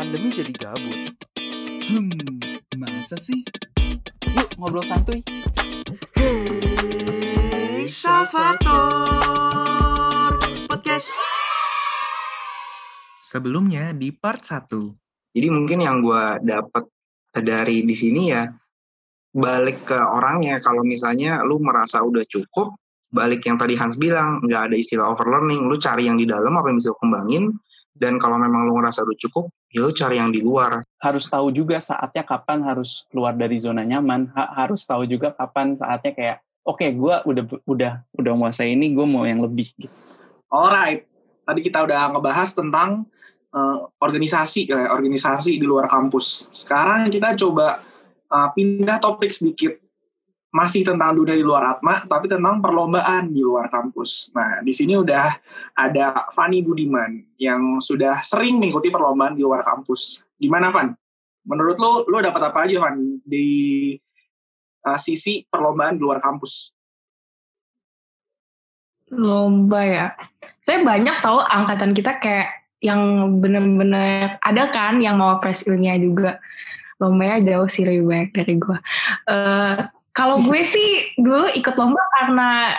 pandemi jadi gabut. Hmm, masa sih? Yuk ngobrol santuy. Hey, Salvator Podcast. Sebelumnya di part 1. Jadi mungkin yang gue dapat dari di sini ya balik ke orangnya. Kalau misalnya lu merasa udah cukup, balik yang tadi Hans bilang nggak ada istilah overlearning. Lu cari yang di dalam apa yang bisa lu kembangin. Dan kalau memang lu ngerasa udah cukup, ya lu cari yang di luar. Harus tahu juga saatnya kapan harus keluar dari zona nyaman. Ha- harus tahu juga kapan saatnya kayak oke gue udah udah udah menguasai ini gue mau yang lebih gitu. Alright, tadi kita udah ngebahas tentang eh, organisasi, eh, organisasi di luar kampus. Sekarang kita coba eh, pindah topik sedikit. Masih tentang dunia di luar Atma, tapi tentang perlombaan di luar kampus. Nah, di sini udah ada Fani Budiman yang sudah sering mengikuti perlombaan di luar kampus. Gimana, Van? Menurut lo, lo dapat apa aja, Van, di eh, sisi perlombaan di luar kampus? lomba ya. Saya banyak tahu angkatan kita kayak yang bener-bener ada kan yang mau press ilmiah juga. Lombanya jauh sih lebih banyak dari gue. Eh, kalau gue sih dulu ikut lomba karena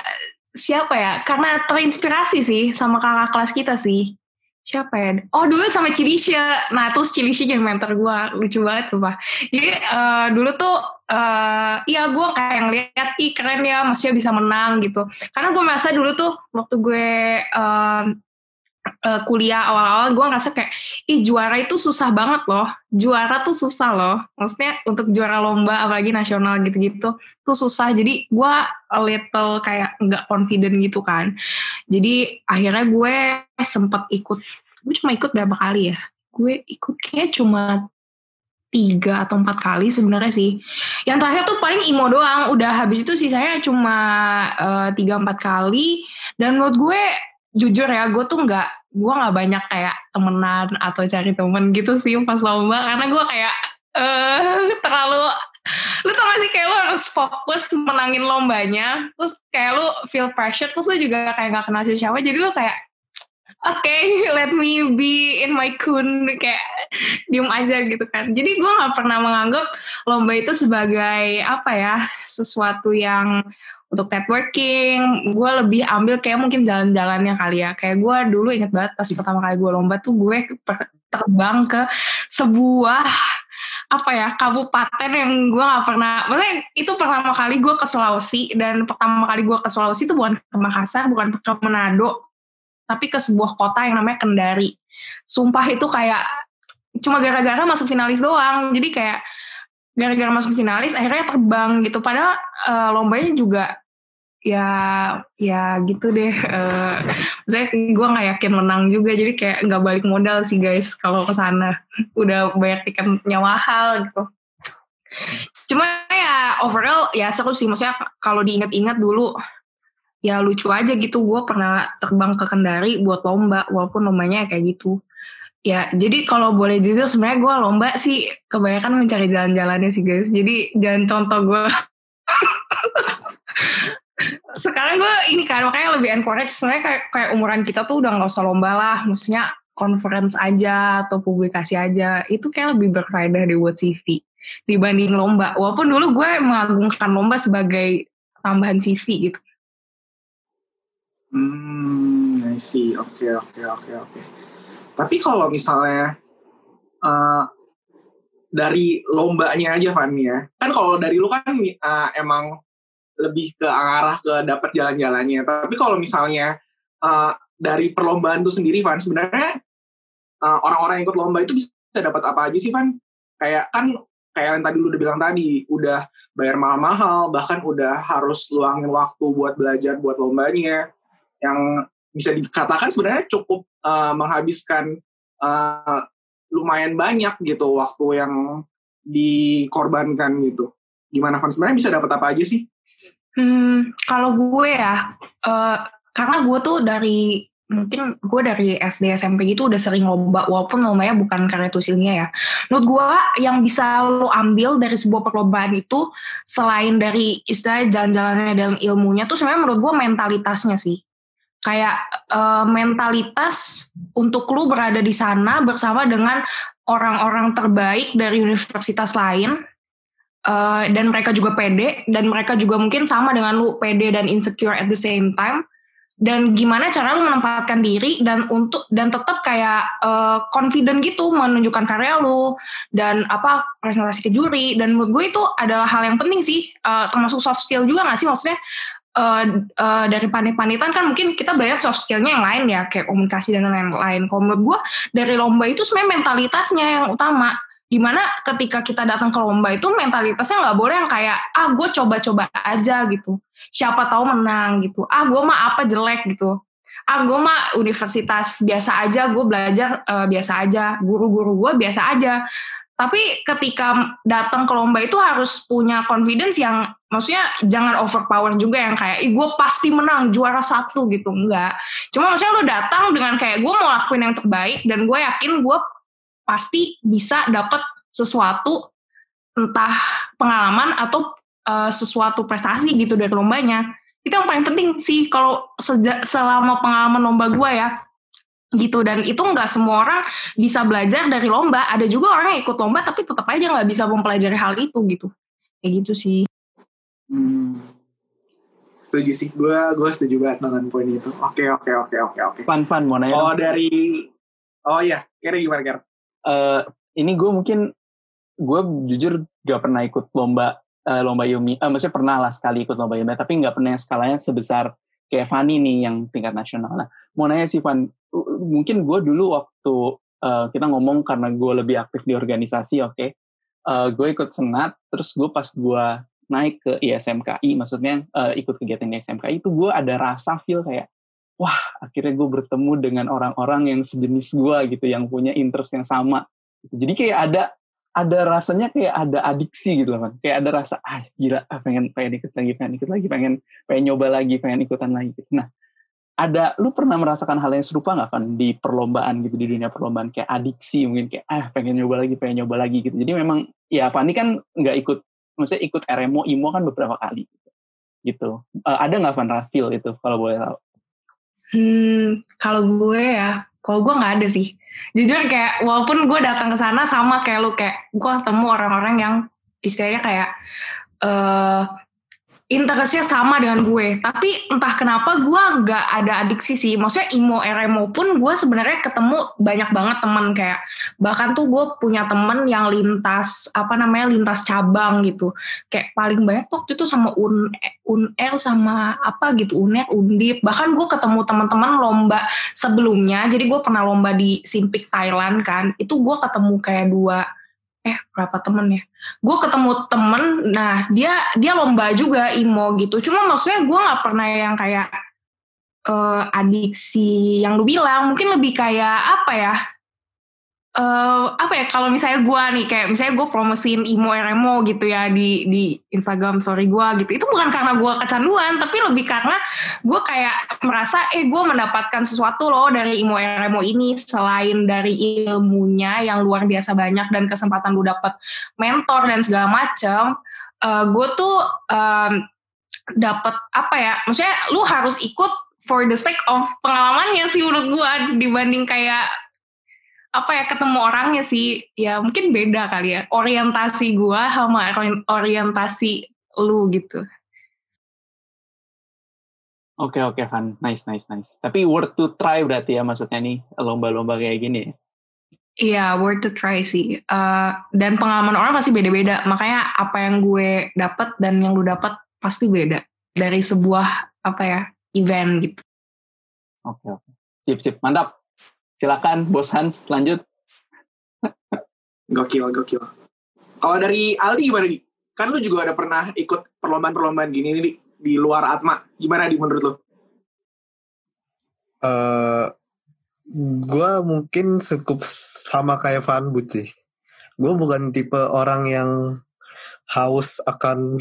siapa ya? Karena terinspirasi sih sama kakak kelas kita sih. Siapa ya? Oh dulu sama Cilisha. Nah terus Cilisha jadi mentor gue. Lucu banget sumpah. Jadi eh, dulu tuh eh iya gue kayak ngeliat, ih keren ya, maksudnya bisa menang gitu. Karena gue merasa dulu tuh waktu gue em, eh, kuliah awal-awal, gue ngerasa kayak, ih juara itu susah banget loh. Juara tuh susah loh. Maksudnya untuk juara lomba, apalagi nasional gitu-gitu, tuh susah. Jadi gue little kayak nggak confident gitu kan. Jadi akhirnya gue sempet ikut, gue cuma ikut berapa kali ya? Gue ikut kayak cuma tiga atau empat kali sebenarnya sih. Yang terakhir tuh paling IMO doang. Udah habis itu sisanya cuma eh, tiga empat kali. Dan menurut gue jujur ya, gue tuh nggak gue nggak banyak kayak temenan atau cari temen gitu sih pas lomba karena gue kayak eh terlalu lu tau gak sih kayak lu harus fokus menangin lombanya terus kayak lu feel pressure terus lu juga kayak nggak kenal siapa jadi lu kayak oke let me be in my kun kayak diem aja gitu kan. Jadi gue nggak pernah menganggap lomba itu sebagai apa ya sesuatu yang untuk networking gue lebih ambil kayak mungkin jalan-jalannya kali ya. Kayak gue dulu inget banget pas pertama kali gue lomba tuh gue terbang ke sebuah apa ya kabupaten yang gue nggak pernah maksudnya itu pertama kali gue ke Sulawesi dan pertama kali gue ke Sulawesi itu bukan ke Makassar bukan ke Manado tapi ke sebuah kota yang namanya Kendari. Sumpah itu kayak cuma gara-gara masuk finalis doang. Jadi kayak gara-gara masuk finalis akhirnya terbang gitu. Padahal eh, lombanya juga ya ya gitu deh eh saya gue nggak yakin menang juga jadi kayak nggak balik modal sih guys kalau ke sana. Udah bayar tiketnya mahal gitu. Cuma ya overall ya seru sih maksudnya kalau diingat-ingat dulu ya lucu aja gitu. Gue pernah terbang ke Kendari buat lomba walaupun lombanya kayak gitu. Ya jadi kalau boleh jujur sebenarnya gue lomba sih kebanyakan mencari jalan-jalannya sih guys. Jadi jangan contoh gue sekarang gue ini kan makanya lebih encourage sebenarnya kayak, kayak umuran kita tuh udah nggak usah lomba lah maksudnya conference aja atau publikasi aja itu kayak lebih berfaedah di buat CV dibanding lomba walaupun dulu gue mengagungkan lomba sebagai tambahan CV gitu Hmm, I see. Oke, oke, oke, oke. Tapi kalau misalnya eh, dari lombanya aja Van ya, kan kalau dari lu kan eh, emang lebih ke arah ke dapat jalan-jalannya. Tapi kalau misalnya eh, dari perlombaan itu sendiri Van, sebenarnya eh, orang-orang yang ikut lomba itu bisa dapat apa aja sih Van? Kayak kan kayak yang tadi lu udah bilang tadi, udah bayar mahal-mahal, bahkan udah harus luangin waktu buat belajar buat lombanya yang bisa dikatakan sebenarnya cukup uh, menghabiskan uh, lumayan banyak gitu waktu yang dikorbankan gitu. Gimana Van? Sebenarnya bisa dapat apa aja sih? Hmm, kalau gue ya, eh, karena gue tuh dari mungkin gue dari SD SMP gitu udah sering lomba walaupun lombanya bukan karya tusilnya ya. Menurut gue yang bisa lo ambil dari sebuah perlombaan itu selain dari istilah jalan-jalannya dan ilmunya tuh sebenarnya menurut gue mentalitasnya sih. kayak uh, mentalitas untuk lu berada di sana bersama dengan orang-orang terbaik dari universitas lain uh, dan mereka juga pede dan mereka juga mungkin sama dengan lu pede dan insecure at the same time. Dan gimana cara lu menempatkan diri dan untuk dan tetap kayak uh, confident gitu menunjukkan karya lu dan apa presentasi ke juri. Dan menurut gue itu adalah hal yang penting sih. Uh, termasuk soft skill juga gak sih? Maksudnya uh, uh, dari panit-panitan kan mungkin kita belajar soft skillnya yang lain ya kayak komunikasi dan lain-lain. Kalau menurut gue dari lomba itu sebenarnya mentalitasnya yang utama di mana ketika kita datang ke lomba itu mentalitasnya nggak boleh yang kayak ah gue coba-coba aja gitu. Siapa tahu menang gitu. Ah gue mah apa jelek gitu. Ah gue mah universitas biasa aja gue belajar uh, biasa aja guru-guru gue biasa aja. Tapi ketika datang ke lomba itu harus punya confidence yang maksudnya jangan overpower juga yang kayak ih gue pasti menang juara satu gitu. Enggak cuma maksudnya lo datang dengan kayak gue mau lakuin yang terbaik dan gue yakin gue pasti bisa dapat sesuatu entah pengalaman atau uh, sesuatu prestasi gitu dari lombanya. Itu yang paling penting sih kalau selama pengalaman lomba gue ya gitu. Dan itu nggak semua orang bisa belajar dari lomba. Ada juga orang yang ikut lomba tapi tetap aja nggak bisa mempelajari hal itu gitu. Kayak gitu sih. Hmm. setuju sih. Gue gue setuju banget dengan poin itu. Oke oke oke oke oke. Fun fun mau nanya oh dari oh iya kira gimana kira uh, ini gue mungkin gue jujur gak pernah ikut lomba uh, lomba Yumi, uh, maksudnya pernah lah sekali ikut lomba Yumi, tapi nggak pernah yang skalanya sebesar kayak Fanny nih yang tingkat nasional. Nah, mau nanya sih Van, mungkin gue dulu waktu uh, kita ngomong karena gue lebih aktif di organisasi, oke, okay? uh, gue ikut senat, terus gue pas gue naik ke ISMKI, maksudnya uh, ikut kegiatan di ISMKI itu gue ada rasa feel kayak wah akhirnya gue bertemu dengan orang-orang yang sejenis gue gitu yang punya interest yang sama. Jadi kayak ada ada rasanya kayak ada adiksi gitu kan kayak ada rasa ah gila ah, pengen pengen ikut lagi pengen ikut lagi pengen pengen nyoba lagi pengen ikutan lagi. Gitu. Nah ada lu pernah merasakan hal yang serupa nggak kan di perlombaan gitu di dunia perlombaan? Kayak adiksi mungkin kayak ah pengen nyoba lagi pengen nyoba lagi gitu. Jadi memang ya Fani kan nggak ikut maksudnya ikut RMO IMO kan beberapa kali gitu, gitu. Uh, ada nggak Van Rafil itu kalau boleh tahu Hmm, kalau gue ya, kalau gue nggak ada sih. Jujur kayak walaupun gue datang ke sana sama kayak lu kayak gue ketemu orang-orang yang istilahnya kayak uh, interestnya sama dengan gue. Tapi entah kenapa gue nggak ada adiksi sih. Maksudnya imo rmo pun gue sebenarnya ketemu banyak banget teman kayak bahkan tuh gue punya temen yang lintas apa namanya lintas cabang gitu. Kayak paling banyak waktu itu sama un unr sama apa gitu uner undip. Bahkan gue ketemu teman-teman lomba sebelumnya. Jadi gue pernah lomba di simpik Thailand kan. Itu gue ketemu kayak dua eh berapa temen ya? Gue ketemu temen nah dia dia lomba juga imo gitu. Cuma maksudnya gue nggak pernah yang kayak uh, adiksi yang lu bilang. Mungkin lebih kayak apa ya uh, apa ya kalau misalnya gue nih kayak misalnya gue promosiin imo rmo gitu ya di di Instagram story gue gitu. Itu bukan karena gue kecanduan tapi lebih karena gue kayak merasa eh gue mendapatkan sesuatu loh dari imo rmo ini selain dari ilmunya yang luar biasa banyak dan kesempatan gue dapet mentor dan segala macem. Uh, gue tuh um, dapat apa ya maksudnya lu harus ikut for the sake of pengalamannya sih menurut gue dibanding kayak apa ya ketemu orangnya sih ya mungkin beda kali ya orientasi gua sama orientasi lu gitu. Oke okay, oke okay, Van, nice nice nice. Tapi worth to try berarti ya maksudnya nih lomba-lomba kayak gini. Iya, worth to try sih. Uh, dan pengalaman orang pasti beda-beda. Makanya apa yang gue dapat dan yang lu dapat pasti beda dari sebuah apa ya event gitu. Oke okay, oke, okay. sip sip, mantap. Silakan Bos Hans lanjut. gokil, gokil. Kalau dari Aldi gimana nih? Kan lu juga ada pernah ikut perlombaan-perlombaan gini nih di luar Atma. Gimana di menurut lu? Uh, gue mungkin cukup sama kayak Van But sih. Gue bukan tipe orang yang haus akan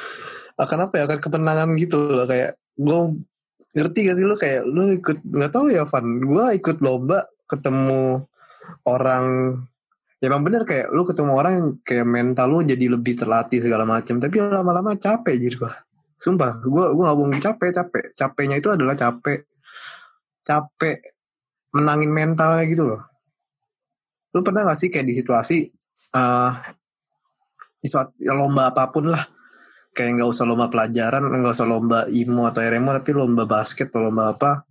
akan apa ya akan kemenangan gitu loh kayak gue ngerti gak sih lu? Kayak lu ikut nggak tahu ya Van. Gue ikut lomba ketemu orang ya emang bener kayak lu ketemu orang yang kayak mental lu jadi lebih terlatih segala macam tapi lama-lama capek jadi gue sumpah gue gue gak bohong capek capek. Capeknya itu adalah capek capek menangin mentalnya gitu loh. Lu pernah gak sih kayak di situasi eh di suat- ya lomba apa pun lah kayak nggak usah lomba pelajaran nggak usah lomba imo atau remo tapi lomba basket atau lomba apa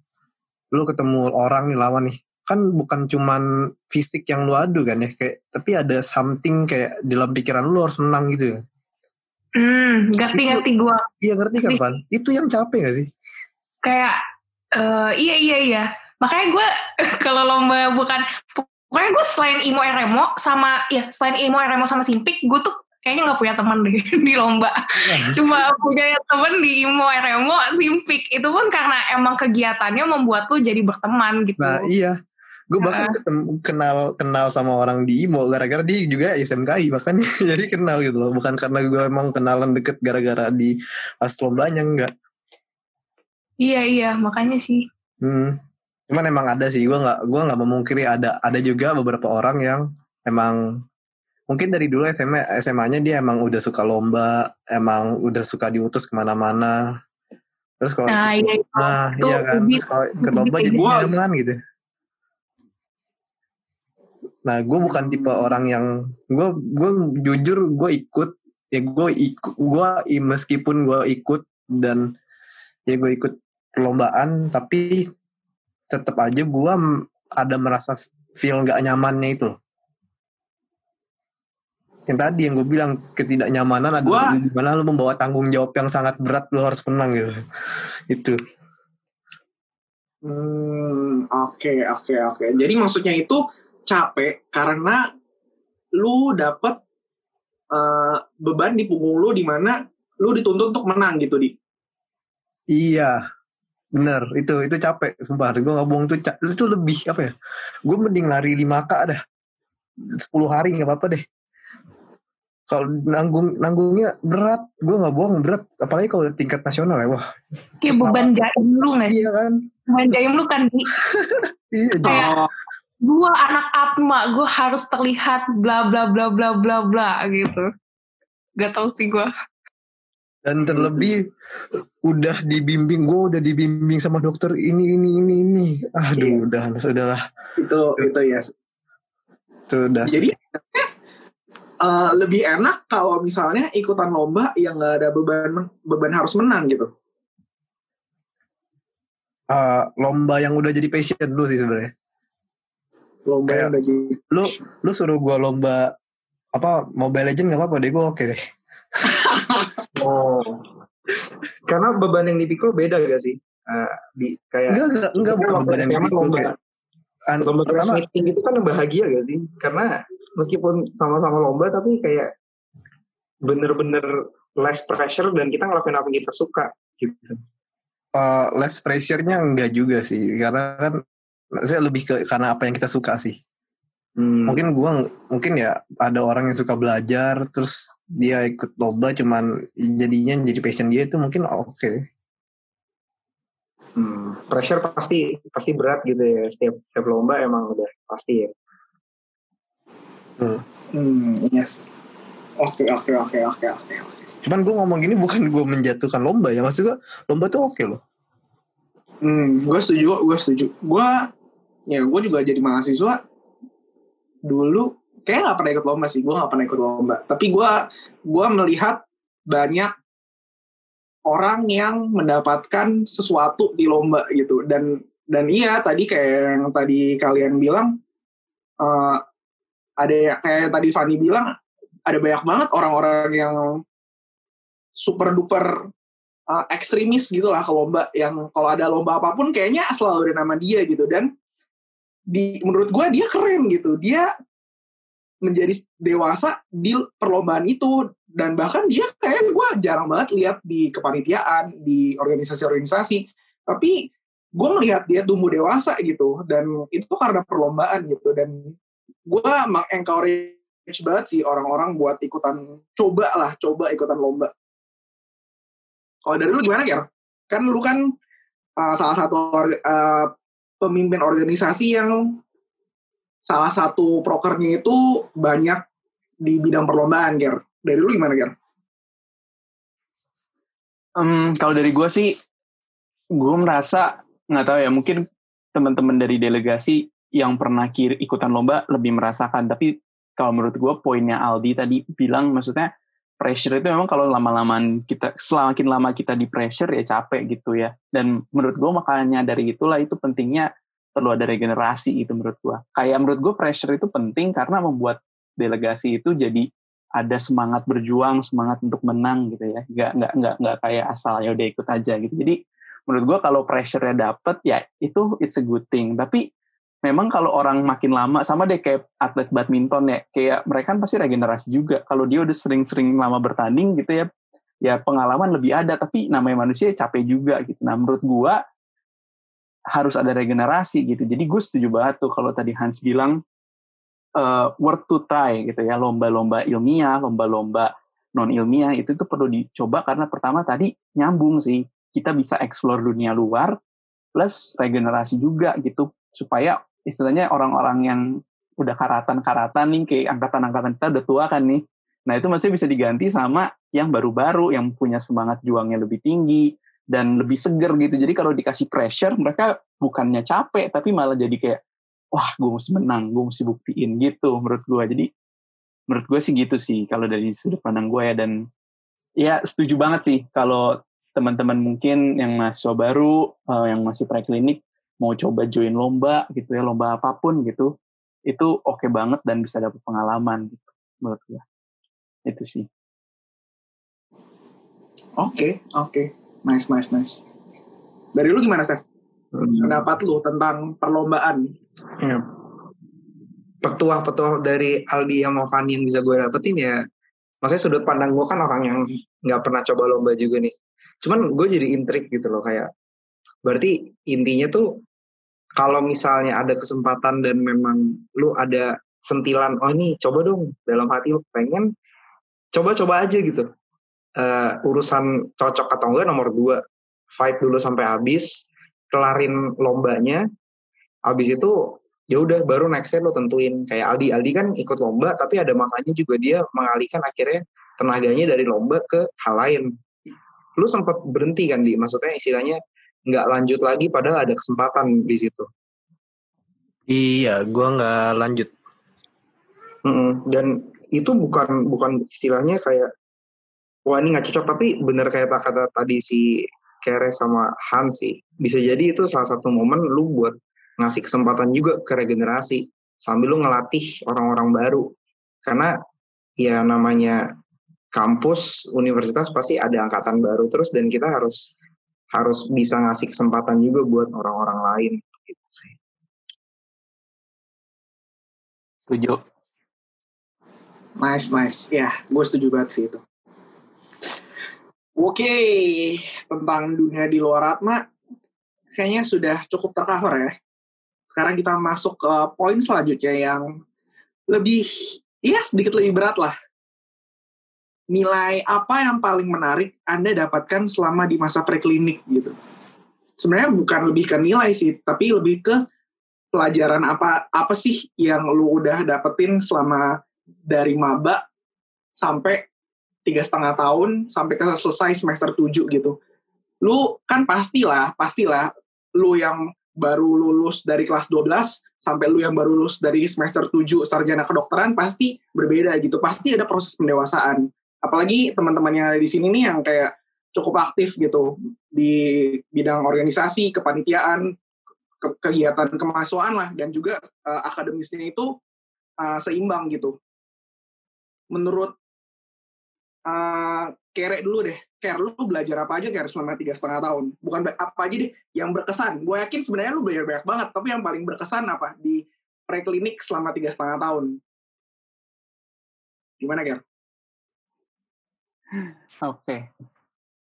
lu ketemu orang nih lawan nih kan bukan cuman fisik yang lu adu kan ya kayak tapi ada something kayak dalam pikiran lu harus menang gitu ya Hmm, ngerti-ngerti gue. iya ngerti kan Van itu yang capek gak sih Kayak, eh, iya iya iya. Makanya gue kalau lomba bukan, pokoknya gue selain Imo Remo sama, ya selain Imo Remo sama Simpik, gue tuh kayaknya nggak punya teman deh di lomba. Cuma punya temen di Imo Remo, Simpik. Itu pun karena emang kegiatannya membuat lu jadi berteman gitu. nah iya gue bahkan ketemu, kenal kenal sama orang di IMO gara-gara dia juga SMKI bahkan jadi kenal gitu loh bukan karena gue emang kenalan deket gara-gara di pas lombanya enggak Iya iya, makanya sih. Hmm. Cuman emang ada sih, gue nggak gua nggak memungkiri ada ada juga beberapa orang yang emang mungkin dari dulu SMA SMA-nya dia emang udah suka lomba, emang udah suka diutus ke mana-mana. Terus kalau Nah iya itu. ah Tuh, iya kan, terus kalau ikut lomba jadi gua- nyaman gitu. Nah, gue bukan tipe orang yang gue gue jujur gue ikut ya gue ikut gue meskipun gue ikut dan ya gue ikut perlombaan tapi tetap aja gue ada merasa feel nggak nyamannya itu loh. Yang tadi yang gue bilang ketidaknyamanan adalah Gua- di mana lu membawa tanggung jawab yang sangat berat lu harus menang gitu. itu. Hmm, oke oke oke. Jadi maksudnya itu capek karena lu dapet eh, beban di punggung lu di mana lu dituntut untuk menang gitu di. Iya, bener itu itu capek sumpah gue nggak bohong tuh ca- itu lebih apa ya gue mending lari 5 k dah 10 hari nggak apa-apa deh kalau nanggung nanggungnya berat gue nggak bohong berat apalagi kalau tingkat nasional ya wah Kayak beban jaim lu gak sih? iya kan Beban jaim lu kan di iya Kayak- Oh, gue anak Atma, gue harus terlihat bla bla bla bla bla bla gitu. Gak tau sih gue. dan terlebih udah dibimbing gue udah dibimbing sama dokter ini ini ini ini aduh Iya. udah udahlah itu itu ya. itu udah Jadi eh, lebih enak kalau misalnya ikutan lomba yang nggak ada beban beban harus menang gitu. eh, lomba yang udah jadi passion dulu sih sebenarnya Lomba Kayak- yang udah jadi lu lu suruh gua lomba apa Mobile Legend nggak apa-apa deh gua oke deh Oh. Karena beban yang dipikul beda gak sih? Eh, di kayak enggak enggak enggak Kan bukan beban yang dipikul lomba kayak an- lomba pertama meeting itu kan bahagia gak sih? Karena meskipun sama-sama lomba tapi kayak bener-bener less pressure dan kita ngelakuin apa yang kita suka gitu. uh, less pressure-nya enggak juga sih karena kan saya lebih ke karena apa yang kita suka sih Hmm. mungkin gua mungkin ya ada orang yang suka belajar terus dia ikut lomba cuman jadinya jadi passion dia itu mungkin oke Hmm, pressure pasti pasti berat gitu ya setiap setiap lomba emang udah pasti ya. Hmm, yes. Oke oke oke oke oke. cuman gua ngomong gini bukan gua menjatuhkan lomba ya maksud gua lomba tuh oke loh Hmm, gue setuju, gue setuju. Gue, ya gue juga jadi mahasiswa dulu, kayak nggak pernah ikut lomba sih. Gue nggak pernah ikut lomba. Tapi gue, gue melihat banyak orang yang mendapatkan sesuatu di lomba gitu. Dan dan iya tadi kayak yang tadi kalian bilang, eh, ada ya kayak yang tadi Fanny bilang, ada banyak banget orang-orang yang super duper uh, ekstremis gitu lah ke lomba yang kalau ada lomba apa pun kayaknya selalu ada nama dia gitu. Dan di menurut gue dia keren gitu. Dia menjadi dewasa di perlombaan itu. Dan bahkan dia kayak gue jarang banget lihat di kepanitiaan di organisasi-organisasi. Tapi gue melihat dia tumbuh dewasa gitu. Dan itu karena perlombaan gitu. Dan gue encourage banget sih orang-orang buat ikutan coba lah coba ikutan lomba kalau dari lu gimana Ger? Kan lu kan uh, salah satu uh, pemimpin organisasi yang salah satu prokernya itu banyak di bidang perlombaan Ger. Dari lu gimana Ger? Em, kalau dari gue sih, gue merasa nggak tahu ya mungkin teman-teman dari delegasi yang pernah kiri, ikutan lomba lebih merasakan. Tapi kalau menurut gue poinnya Aldi tadi bilang maksudnya pressure itu memang kalau lama-lamaan kita semakin lama kita di pressure ya capek gitu ya. Dan menurut gue makanya dari itulah itu pentingnya perlu ada regenerasi itu menurut gue. Kayak menurut gue pressure itu penting karena membuat delegasi itu jadi ada semangat berjuang, semangat untuk menang gitu ya. Nggak nggak nggak nggak kayak asal ya udah ikut aja gitu. Jadi menurut gue kalau pressure-nya dapet ya itu it's a good thing. Tapi memang kalau orang makin lama sama deh kayak atlet badminton ya, kayak mereka kan pasti regenerasi juga. Kalau dia udah sering-sering lama bertanding gitu ya, ya pengalaman lebih ada. Tapi namanya manusia capek juga gitu. Nah menurut gue harus ada regenerasi gitu. Jadi gue setuju banget tuh kalau tadi Hans bilang uh, worth to try gitu ya lomba-lomba ilmiah, lomba-lomba non ilmiah itu tuh perlu dicoba karena pertama tadi nyambung sih kita bisa explore dunia luar plus regenerasi juga gitu supaya istilahnya orang-orang yang udah karatan-karatan nih kayak angkatan-angkatan kita udah tua kan nih. Nah itu masih bisa diganti sama yang baru-baru yang punya semangat juangnya lebih tinggi dan lebih seger gitu. Jadi kalau dikasih pressure mereka bukannya capek tapi malah jadi kayak wah gue mesti menang, gue mesti buktiin gitu menurut gue. Jadi menurut gue sih gitu sih kalau dari sudut pandang gue ya. Dan ya setuju banget sih kalau teman-teman mungkin yang mahasiswa baru, uh, yang masih preklinik mau coba join lomba gitu ya, lomba apa pun gitu, itu oke okay banget dan bisa dapat pengalaman gitu menurut gue. Itu sih. Oke, okay, oke. Okay. Nice, nice, nice. Dari lu gimana, Steph? Hmm. Pendapat lu tentang perlombaan ya. petuah-petuah dari Aldi yang mau Fanny yang bisa gue dapetin ya maksudnya sudut pandang gue kan orang yang nggak pernah coba lomba juga nih cuman gue jadi intrik gitu loh kayak berarti intinya tuh kalau misalnya ada kesempatan dan memang lu ada sentilan oh ini coba dong dalam hati lu pengen coba-coba aja gitu. Uh, urusan cocok atau enggak nomor dua fight dulu sampai habis kelarin lombanya habis itu ya udah baru nextnya lo tentuin. Kayak Aldi Aldi kan ikut lomba tapi ada makanya juga dia mengalihkan akhirnya tenaganya dari lomba ke hal lain. Lu sempat berhenti kan di? Maksudnya istilahnya nggak lanjut lagi padahal ada kesempatan di situ. Iya gua nggak lanjut. Mm dan itu bukan bukan istilahnya kayak wah ini nggak cocok tapi bener kayak kata tadi si Kere sama Hans sih. Bisa jadi itu salah satu momen lu buat ngasih kesempatan juga ke regenerasi sambil lu ngelatih orang-orang baru. Karena ya namanya kampus universitas pasti ada angkatan baru terus dan kita harus harus bisa ngasih kesempatan juga buat orang-orang lain gitu sih. Setuju. Nice, nice. Ya, gue setuju banget sih itu. Oke, tentang dunia di luar Atma, kayaknya sudah cukup tercover ya sekarang kita masuk ke poin selanjutnya yang lebih, ya sedikit lebih berat lah. Nilai apa yang paling menarik Anda dapatkan selama di masa preklinik gitu? Sebenarnya bukan lebih ke nilai sih, tapi lebih ke pelajaran apa apa sih yang lu udah dapetin selama dari maba sampai tiga setengah tahun sampai ke selesai semester tujuh gitu. Lu kan pastilah, pastilah lu yang baru lulus dari kelas 12 sampai lu yang baru lulus dari semester 7 sarjana kedokteran pasti berbeda gitu. Pasti ada proses pendewasaan. Apalagi teman-teman yang ada di sini nih yang kayak cukup aktif gitu di bidang organisasi, kepanitiaan, ke kegiatan kemahasiswaan lah dan juga uh, akademisnya itu uh, seimbang gitu. Menurut uh, Kere dulu deh, Ker, lu belajar apa aja Ker selama tiga setengah tahun? Bukan apa aja deh yang berkesan. Gue yakin sebenarnya lu belajar banyak banget, tapi yang paling berkesan apa di preklinik selama tiga setengah tahun? Gimana Ker? Oke, okay.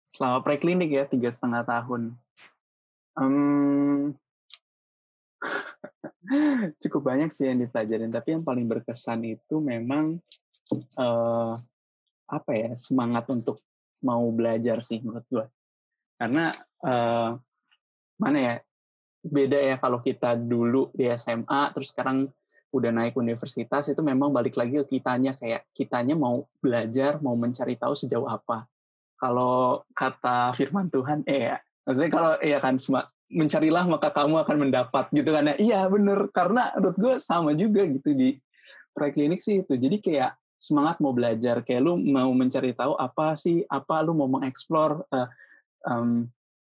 selama preklinik ya tiga setengah tahun. Um, cukup banyak sih yang dipelajarin, tapi yang paling berkesan itu memang uh, apa ya semangat untuk mau belajar sih menurut gue karena uh, mana ya beda ya kalau kita dulu di SMA terus sekarang udah naik universitas itu memang balik lagi ke kitanya kayak kitanya mau belajar mau mencari tahu sejauh apa. Kalau kata firman Tuhan eh ya maksudnya kalau ya kan mencarilah maka kamu akan mendapat gitu kan ya. Iya bener karena menurut gue sama juga gitu di preklinik sih itu. Jadi kayak semangat mau belajar kayak lu mau mencari tahu apa sih apa lu mau mengeksplor uh, um,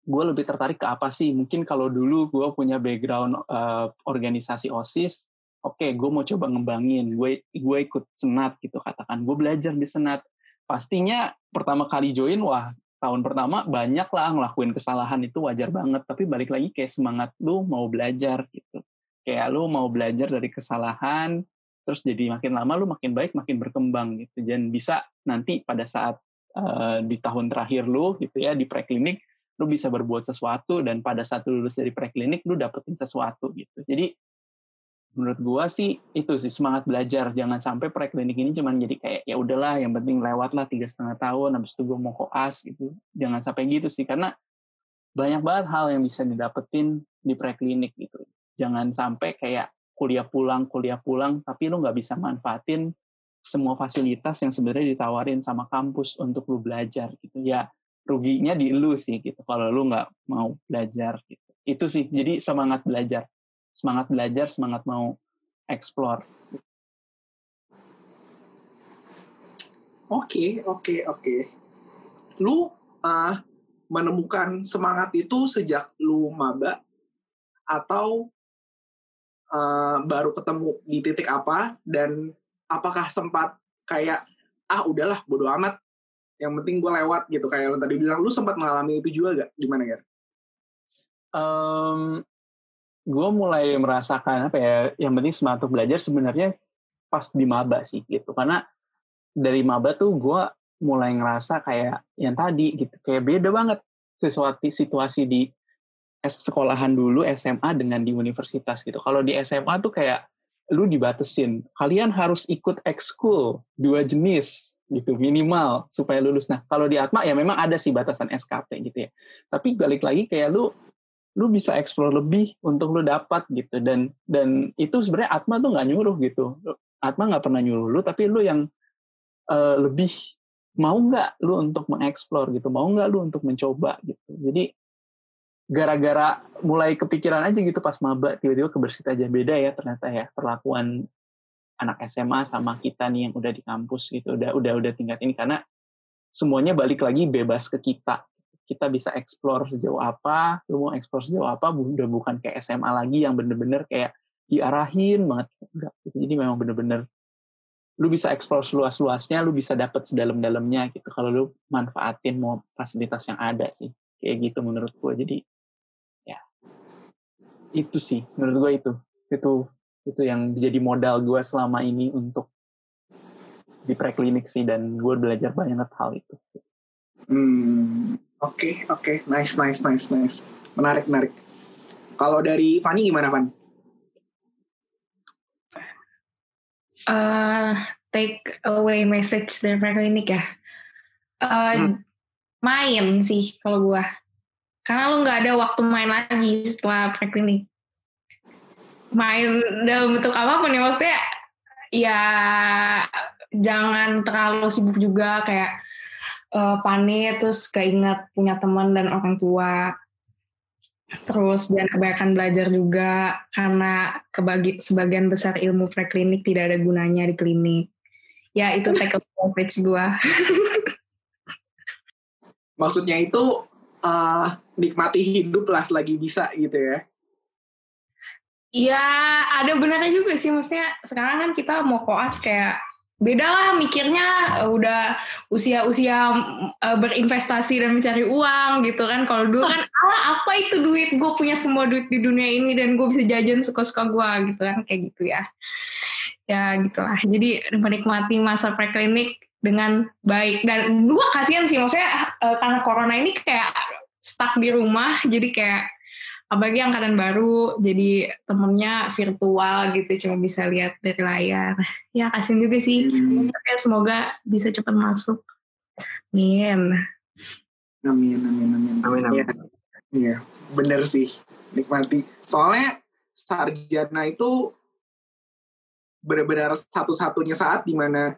gue lebih tertarik ke apa sih. Mungkin kalau dulu gue punya background uh, organisasi osis oke okay, gue mau coba ngembangin gue gue ikut senat gitu katakan gue belajar di senat. Pastinya pertama kali join wah tahun pertama banyak lah ngelakuin kesalahan itu wajar banget tapi balik lagi kayak semangat lu mau belajar gitu. Kayak lu mau belajar dari kesalahan terus jadi makin lama lu makin baik makin berkembang gitu. Dan bisa nanti pada saat uh, di tahun terakhir lu gitu ya di preklinik lu bisa berbuat sesuatu dan pada saat lu lulus dari preklinik lu dapetin sesuatu gitu. Jadi menurut gua sih itu sih semangat belajar. Jangan sampai preklinik ini cuman jadi kayak ya udahlah yang penting lewat lah tiga setengah tahun habis itu gua mau koas gitu. Jangan sampai gitu sih karena banyak banget hal yang bisa didapetin di preklinik gitu. Jangan sampai kayak kuliah pulang kuliah pulang tapi lu nggak bisa manfaatin semua fasilitas yang sebenarnya ditawarin sama kampus untuk lu belajar gitu. Ya ruginya di lu sih gitu. Kalau lu nggak mau belajar gitu. Itu sih jadi semangat belajar semangat belajar, semangat mau explore. Oke, oke, oke. Lu uh, menemukan semangat itu sejak lu maba atau uh, baru ketemu di titik apa dan apakah sempat kayak ah udahlah bodo amat yang penting gue lewat gitu kayak lo tadi bilang lu sempat mengalami itu juga gak gimana ya? Um, gue mulai merasakan apa ya yang penting semangat untuk belajar sebenarnya pas di maba sih gitu. Karena dari maba tuh gue mulai ngerasa kayak yang tadi gitu. Kayak beda banget sesuatu situasi di sekolahan dulu SMA dengan di universitas gitu. Kalau di SMA tuh kayak lu dibatesin kalian harus ikut ekskul dua jenis gitu minimal supaya lulus. Nah kalau di Atma ya memang ada sih batasan SKP gitu ya. Tapi balik lagi kayak lu lu bisa explore lebih untuk lu dapat gitu. Dan dan itu sebenarnya Atma tuh nggak nyuruh gitu. Atma nggak pernah nyuruh lu tapi lu yang uh, lebih mau nggak lu untuk mengeksplor gitu? Mau nggak lu untuk mencoba gitu? Jadi gara-gara mulai kepikiran aja gitu pas maba tiba-tiba kebersit aja beda ya ternyata ya perlakuan anak SMA sama kita nih yang udah di kampus gitu udah udah udah tingkat ini. Karena semuanya balik lagi bebas ke kita kita bisa explore sejauh apa, lu mau explore sejauh apa, udah bukan kayak SMA lagi yang bener-bener kayak diarahin banget. Enggak, gitu. Jadi memang bener-bener lu bisa explore seluas-luasnya, lu bisa dapet sedalam-dalamnya gitu. Kalau lu manfaatin mau fasilitas yang ada sih. Kayak gitu menurut gue. Jadi ya itu sih menurut gue itu. Itu itu yang jadi modal gue selama ini untuk di preklinik sih dan gue belajar banyak hal itu. Hmm, oke, okay, oke, okay. nice, nice, nice, nice. Menarik, menarik. Kalau dari Fanny gimana, Van? Uh, take away message dari preklinik ya. Uh, hmm. Main sih kalau gue. Karena lo nggak ada waktu main lagi setelah preklinik. Main dalam bentuk apa pun ya maksudnya ya jangan terlalu sibuk juga kayak uh, panik terus keinget punya teman dan orang tua. Terus dan kebanyakan belajar juga karena kebagi sebagian besar ilmu preklinik tidak ada gunanya di klinik. Ya itu take a message gue maksudnya itu uh, nikmati hidup lah selagi bisa gitu ya? Ya ada benarnya juga sih. Maksudnya sekarang kan kita mau koas kayak beda lah mikirnya eh, udah usia-usia uh, berinvestasi dan mencari uang gitu kan. Kalau dulu kan ah apa itu duit? Gue punya semua duit di dunia ini dan gue bisa jajan suka-suka gue gitu kan kayak gitu ya. Ya gitulah. Jadi menikmati masa preklinik dengan baik. Dan dua kasihan sih maksudnya uh, karena corona ini kayak stuck di rumah jadi kayak apalagi angkatan baru jadi temennya virtual gitu cuma bisa lihat dari layar. Ya kasihan juga sih. Hmm. semoga bisa cepat masuk. Amin. Amin amin amin. Amin amin. Iya bener sih. Nikmati. Soalnya sarjana itu benar-benar satu-satunya saat di mana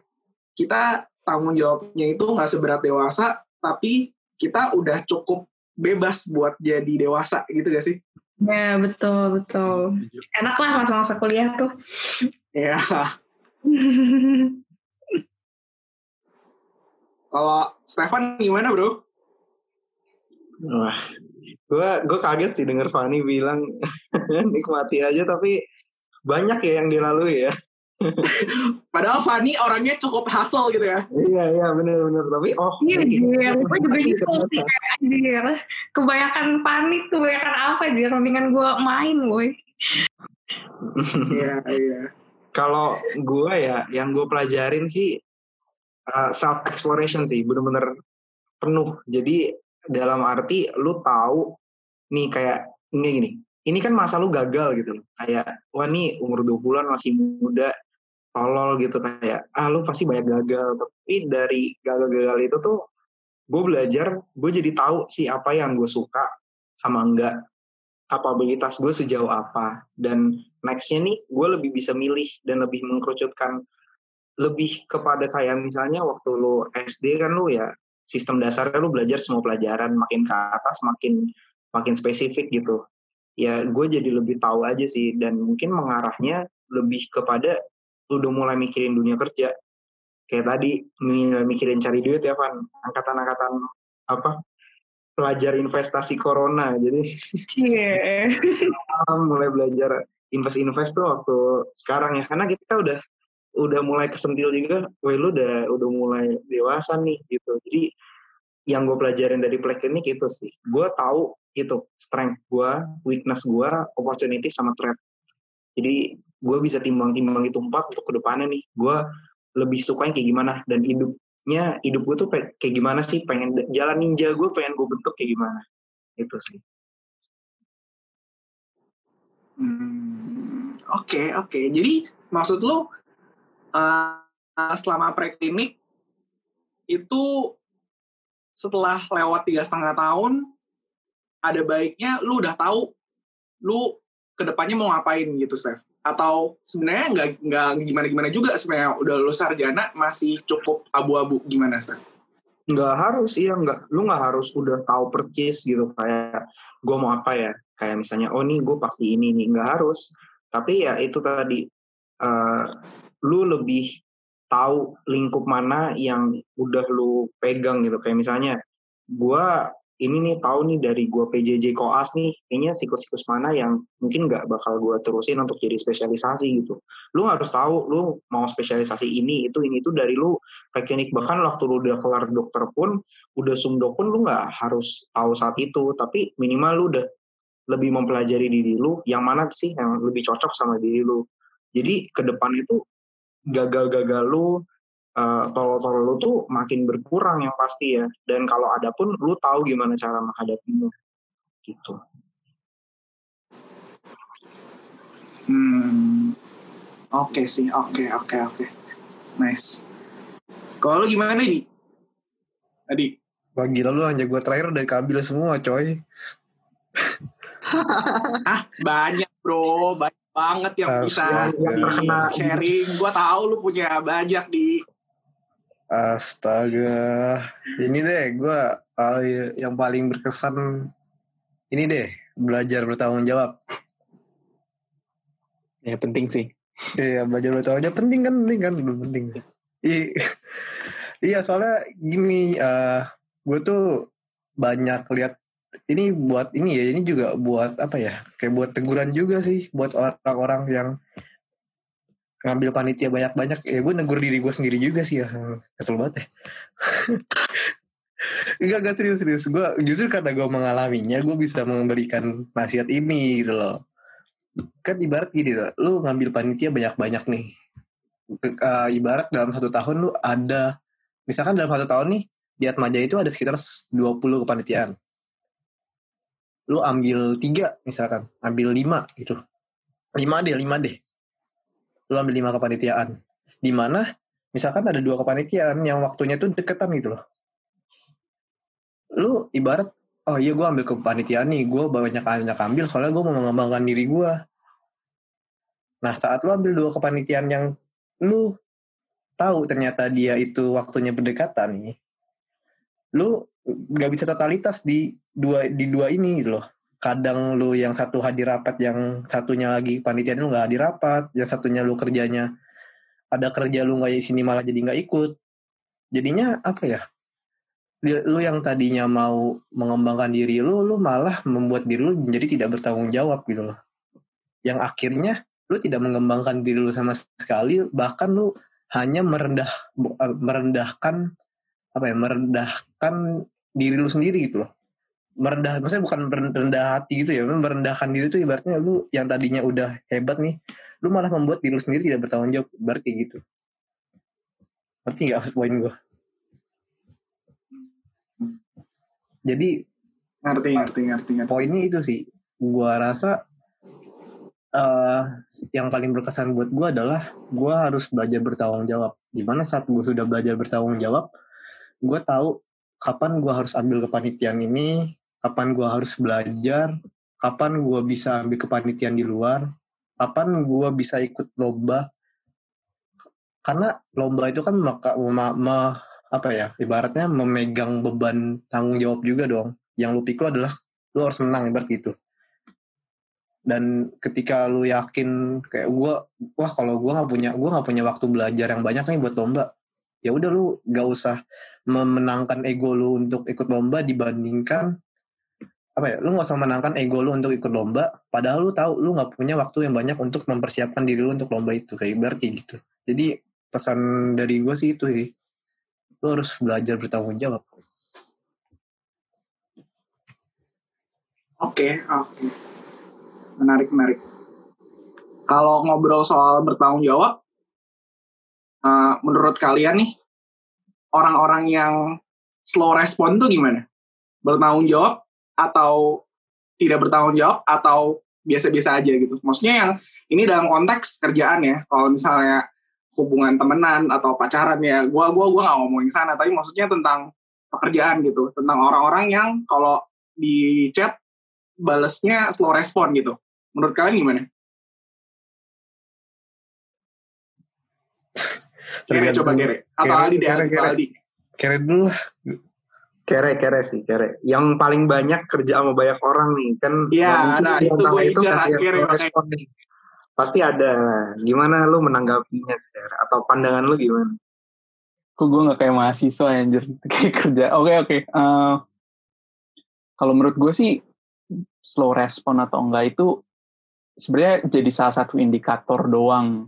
kita tanggung jawabnya itu nggak seberat dewasa tapi kita udah cukup bebas buat jadi dewasa gitu gak sih? Ya betul betul. Enak lah masa-masa kuliah tuh. Ya. Kalau Stefan gimana bro? Wah, gue gue kaget sih denger Fani bilang nikmati aja tapi banyak ya yang dilalui ya. Padahal Fani orangnya cukup hustle gitu ya. iya iya bener-bener tapi oh Iya, Jir. Gue juga nyesel sih kayak anjir. Kebanyakan panik, kebanyakan apa Jir. Mendingan gue main, boy. Iya iya. Kalau gue ya yang gue pelajarin sih self exploration sih bener-bener penuh. Jadi dalam arti lu tahu nih kayak ini gini. Ini kan masa lu gagal gitu loh. Kayak wah nih umur 20-an masih muda tolol gitu kayak ah lu pasti banyak gagal. Tapi dari gagal-gagal itu tuh gue belajar gue jadi tahu sih apa yang gue suka sama enggak kapabilitas gue sejauh apa dan nextnya nih gue lebih bisa milih dan lebih mengkerucutkan lebih kepada kayak misalnya waktu lu SD kan lu ya sistem dasarnya lu belajar semua pelajaran makin ke atas makin makin spesifik gitu. Ya gue jadi lebih tahu aja sih dan mungkin mengarahnya lebih kepada udah mulai mikirin dunia kerja kayak tadi mi- mikirin cari duit ya Van angkatan-angkatan apa pelajar investasi corona jadi Cie. mulai belajar invest-invest tuh waktu sekarang ya karena kita udah udah mulai kesentil juga, weh lu udah udah mulai dewasa nih gitu. Jadi yang gue pelajarin dari preklinik itu sih, gue tahu itu strength gue, weakness gue, opportunity sama threat. Jadi gue bisa timbang-timbang itu empat untuk ke depannya nih. Gue lebih suka yang kayak gimana dan hidupnya hidup gue tuh kayak gimana sih pengen jalan ninja gue pengen gue bentuk kayak gimana itu sih. Hmm, Oke oke. Jadi maksud lu uh, selama preklinik itu setelah lewat tiga setengah tahun ada baiknya lu udah tahu lu ke depannya mau ngapain gitu, Steph? Atau sebenarnya nggak nggak gimana gimana juga sebenarnya. Udah lu sarjana masih cukup abu-abu. Gimana, Steph? nggak harus iya nggak. Lu nggak harus udah tahu percis gitu. Kayak gue mau apa ya? Kayak misalnya oh nih gue pasti ini nih. Nggak harus. Tapi ya itu tadi eh, lu lebih tahu lingkup mana yang udah lu pegang gitu. Kayak misalnya gue ini nih tahu nih dari gue PJJ koas nih kayaknya siklus-siklus mana yang mungkin nggak bakal gue terusin untuk jadi spesialisasi gitu. Lu harus tahu lu mau spesialisasi ini itu ini itu dari lu. Preklinik bahkan waktu lu udah kelar dokter pun udah sumdok pun lu nggak harus tahu saat itu. Tapi minimal lu udah lebih mempelajari diri lu yang mana sih yang lebih cocok sama diri lu. Jadi ke depan itu gagal-gagal lu uh, tolol-tolol lu tuh makin berkurang yang pasti ya dan kalau ada pun lu tahu gimana cara menghadapinya gitu Hmm. Oke sih, oke, oke, oke. Nice. Kalau lu gimana, Di? Tadi. Wah gila lu hanya gue terakhir udah keambil semua coy. Ah, banyak, bro. Banyak banget yang bisa Astaga. di sharing. Gua tahu lu punya banyak di Astaga. Ini deh gue yang paling berkesan ini deh belajar bertanggung jawab. Ya penting sih. Iya belajar bertanggung jawab penting kan penting kan belum penting. I- Iya soalnya gini eh gue tuh banyak lihat ini buat ini ya ini juga buat apa ya kayak buat teguran juga sih buat orang-orang yang ngambil panitia banyak-banyak ya gue negur diri gue sendiri juga sih ya. Kesel banget ya. Enggak, enggak serius serius. Gue justru karena gue mengalaminya gue bisa memberikan nasihat ini gitu loh. Kan ibarat gini loh lu ngambil panitia banyak-banyak nih. Eh, ibarat dalam satu tahun lu ada misalkan dalam satu tahun nih di Atmaja itu ada sekitar 20 kepanitiaan. Lu ambil tiga misalkan ambil lima gitu. Lima deh lima deh ambil lima kepanitiaan. Di mana misalkan ada dua kepanitiaan yang waktunya tuh deketan gitu loh. Lu ibarat oh iya gue ambil kepanitiaan nih gue banyak banyak ambil soalnya gue mau mengembangkan diri gue nah saat lu ambil dua kepanitiaan yang lu tahu ternyata dia itu waktunya berdekatan nih lu nggak bisa totalitas di dua di dua ini gitu loh kadang lu yang satu hadir rapat yang satunya lagi panitia lu nggak hadir rapat yang satunya lu kerjanya ada kerja lu nggak di sini malah jadi nggak ikut. Jadinya apa ya? Lu yang tadinya mau mengembangkan diri lu lu malah membuat diri lu menjadi tidak bertanggung jawab gitu loh. Yang akhirnya lu tidak mengembangkan diri lu sama sekali bahkan lu hanya merendah eh, merendahkan apa ya merendahkan diri lu sendiri gitu loh merendah maksudnya bukan merendah hati gitu ya merendahkan diri itu ibaratnya lu yang tadinya udah hebat nih lu malah membuat diri lu sendiri tidak bertanggung jawab berarti gitu. Ngerti nggak maksud poin gue jadi ngerti ngerti ngerti ngerti. poinnya itu sih gua rasa eh yang paling berkesan buat gua adalah gua harus belajar bertanggung jawab. Di mana saat gue sudah belajar bertanggung jawab gue tahu kapan gua harus ambil kepanitiaan ini kapan gua harus belajar? Kapan gua bisa ambil kepanitiaan di luar? Kapan gua bisa ikut lomba? Karena lomba itu kan maka, ma- ma- apa ya ibaratnya memegang beban tanggung jawab juga dong. Yang lu pikir adalah lu harus menang ibarat gitu. Dan ketika lu yakin kayak gua wah kalau gua nggak punya gua nggak punya waktu belajar yang banyak nih buat lomba ya udah lu gak usah memenangkan ego lu untuk ikut lomba dibandingkan apa ya lu nggak usah menangkan ego lu untuk ikut lomba padahal lu tahu lu nggak punya waktu yang banyak untuk mempersiapkan diri lu untuk lomba itu kayak berarti gitu jadi pesan dari gue sih itu sih lu harus belajar bertanggung jawab Oke, oke. Menarik, menarik. Kalau ngobrol soal bertanggung jawab, eh, menurut kalian nih, orang-orang yang slow respon tuh gimana? Bertanggung jawab atau tidak bertanggung jawab atau biasa-biasa aja gitu? Maksudnya yang ini dalam konteks kerjaan ya. Kalau misalnya hubungan temenan atau pacaran ya, gua gua gua nggak ngomongin sana, tapi maksudnya tentang pekerjaan gitu, tentang orang-orang yang kalau di chat balesnya slow respon gitu. Menurut kalian gimana? Kere Tergantung- coba kere. Atau Aldi deh, Aldi, keren dulu lah Kere kere sih kere. Yang paling banyak kerja sama banyak orang nih kan. Iya, nah, itu gue kere, respon nih. Pasti ada. Gimana lu menanggapinya Kere? Atau pandangan lu gimana? Kok gue gak kayak mahasiswa anjir kayak kerja. Oke oke. Eh, kalau menurut gue sih slow respon atau enggak itu sebenarnya jadi salah satu indikator doang.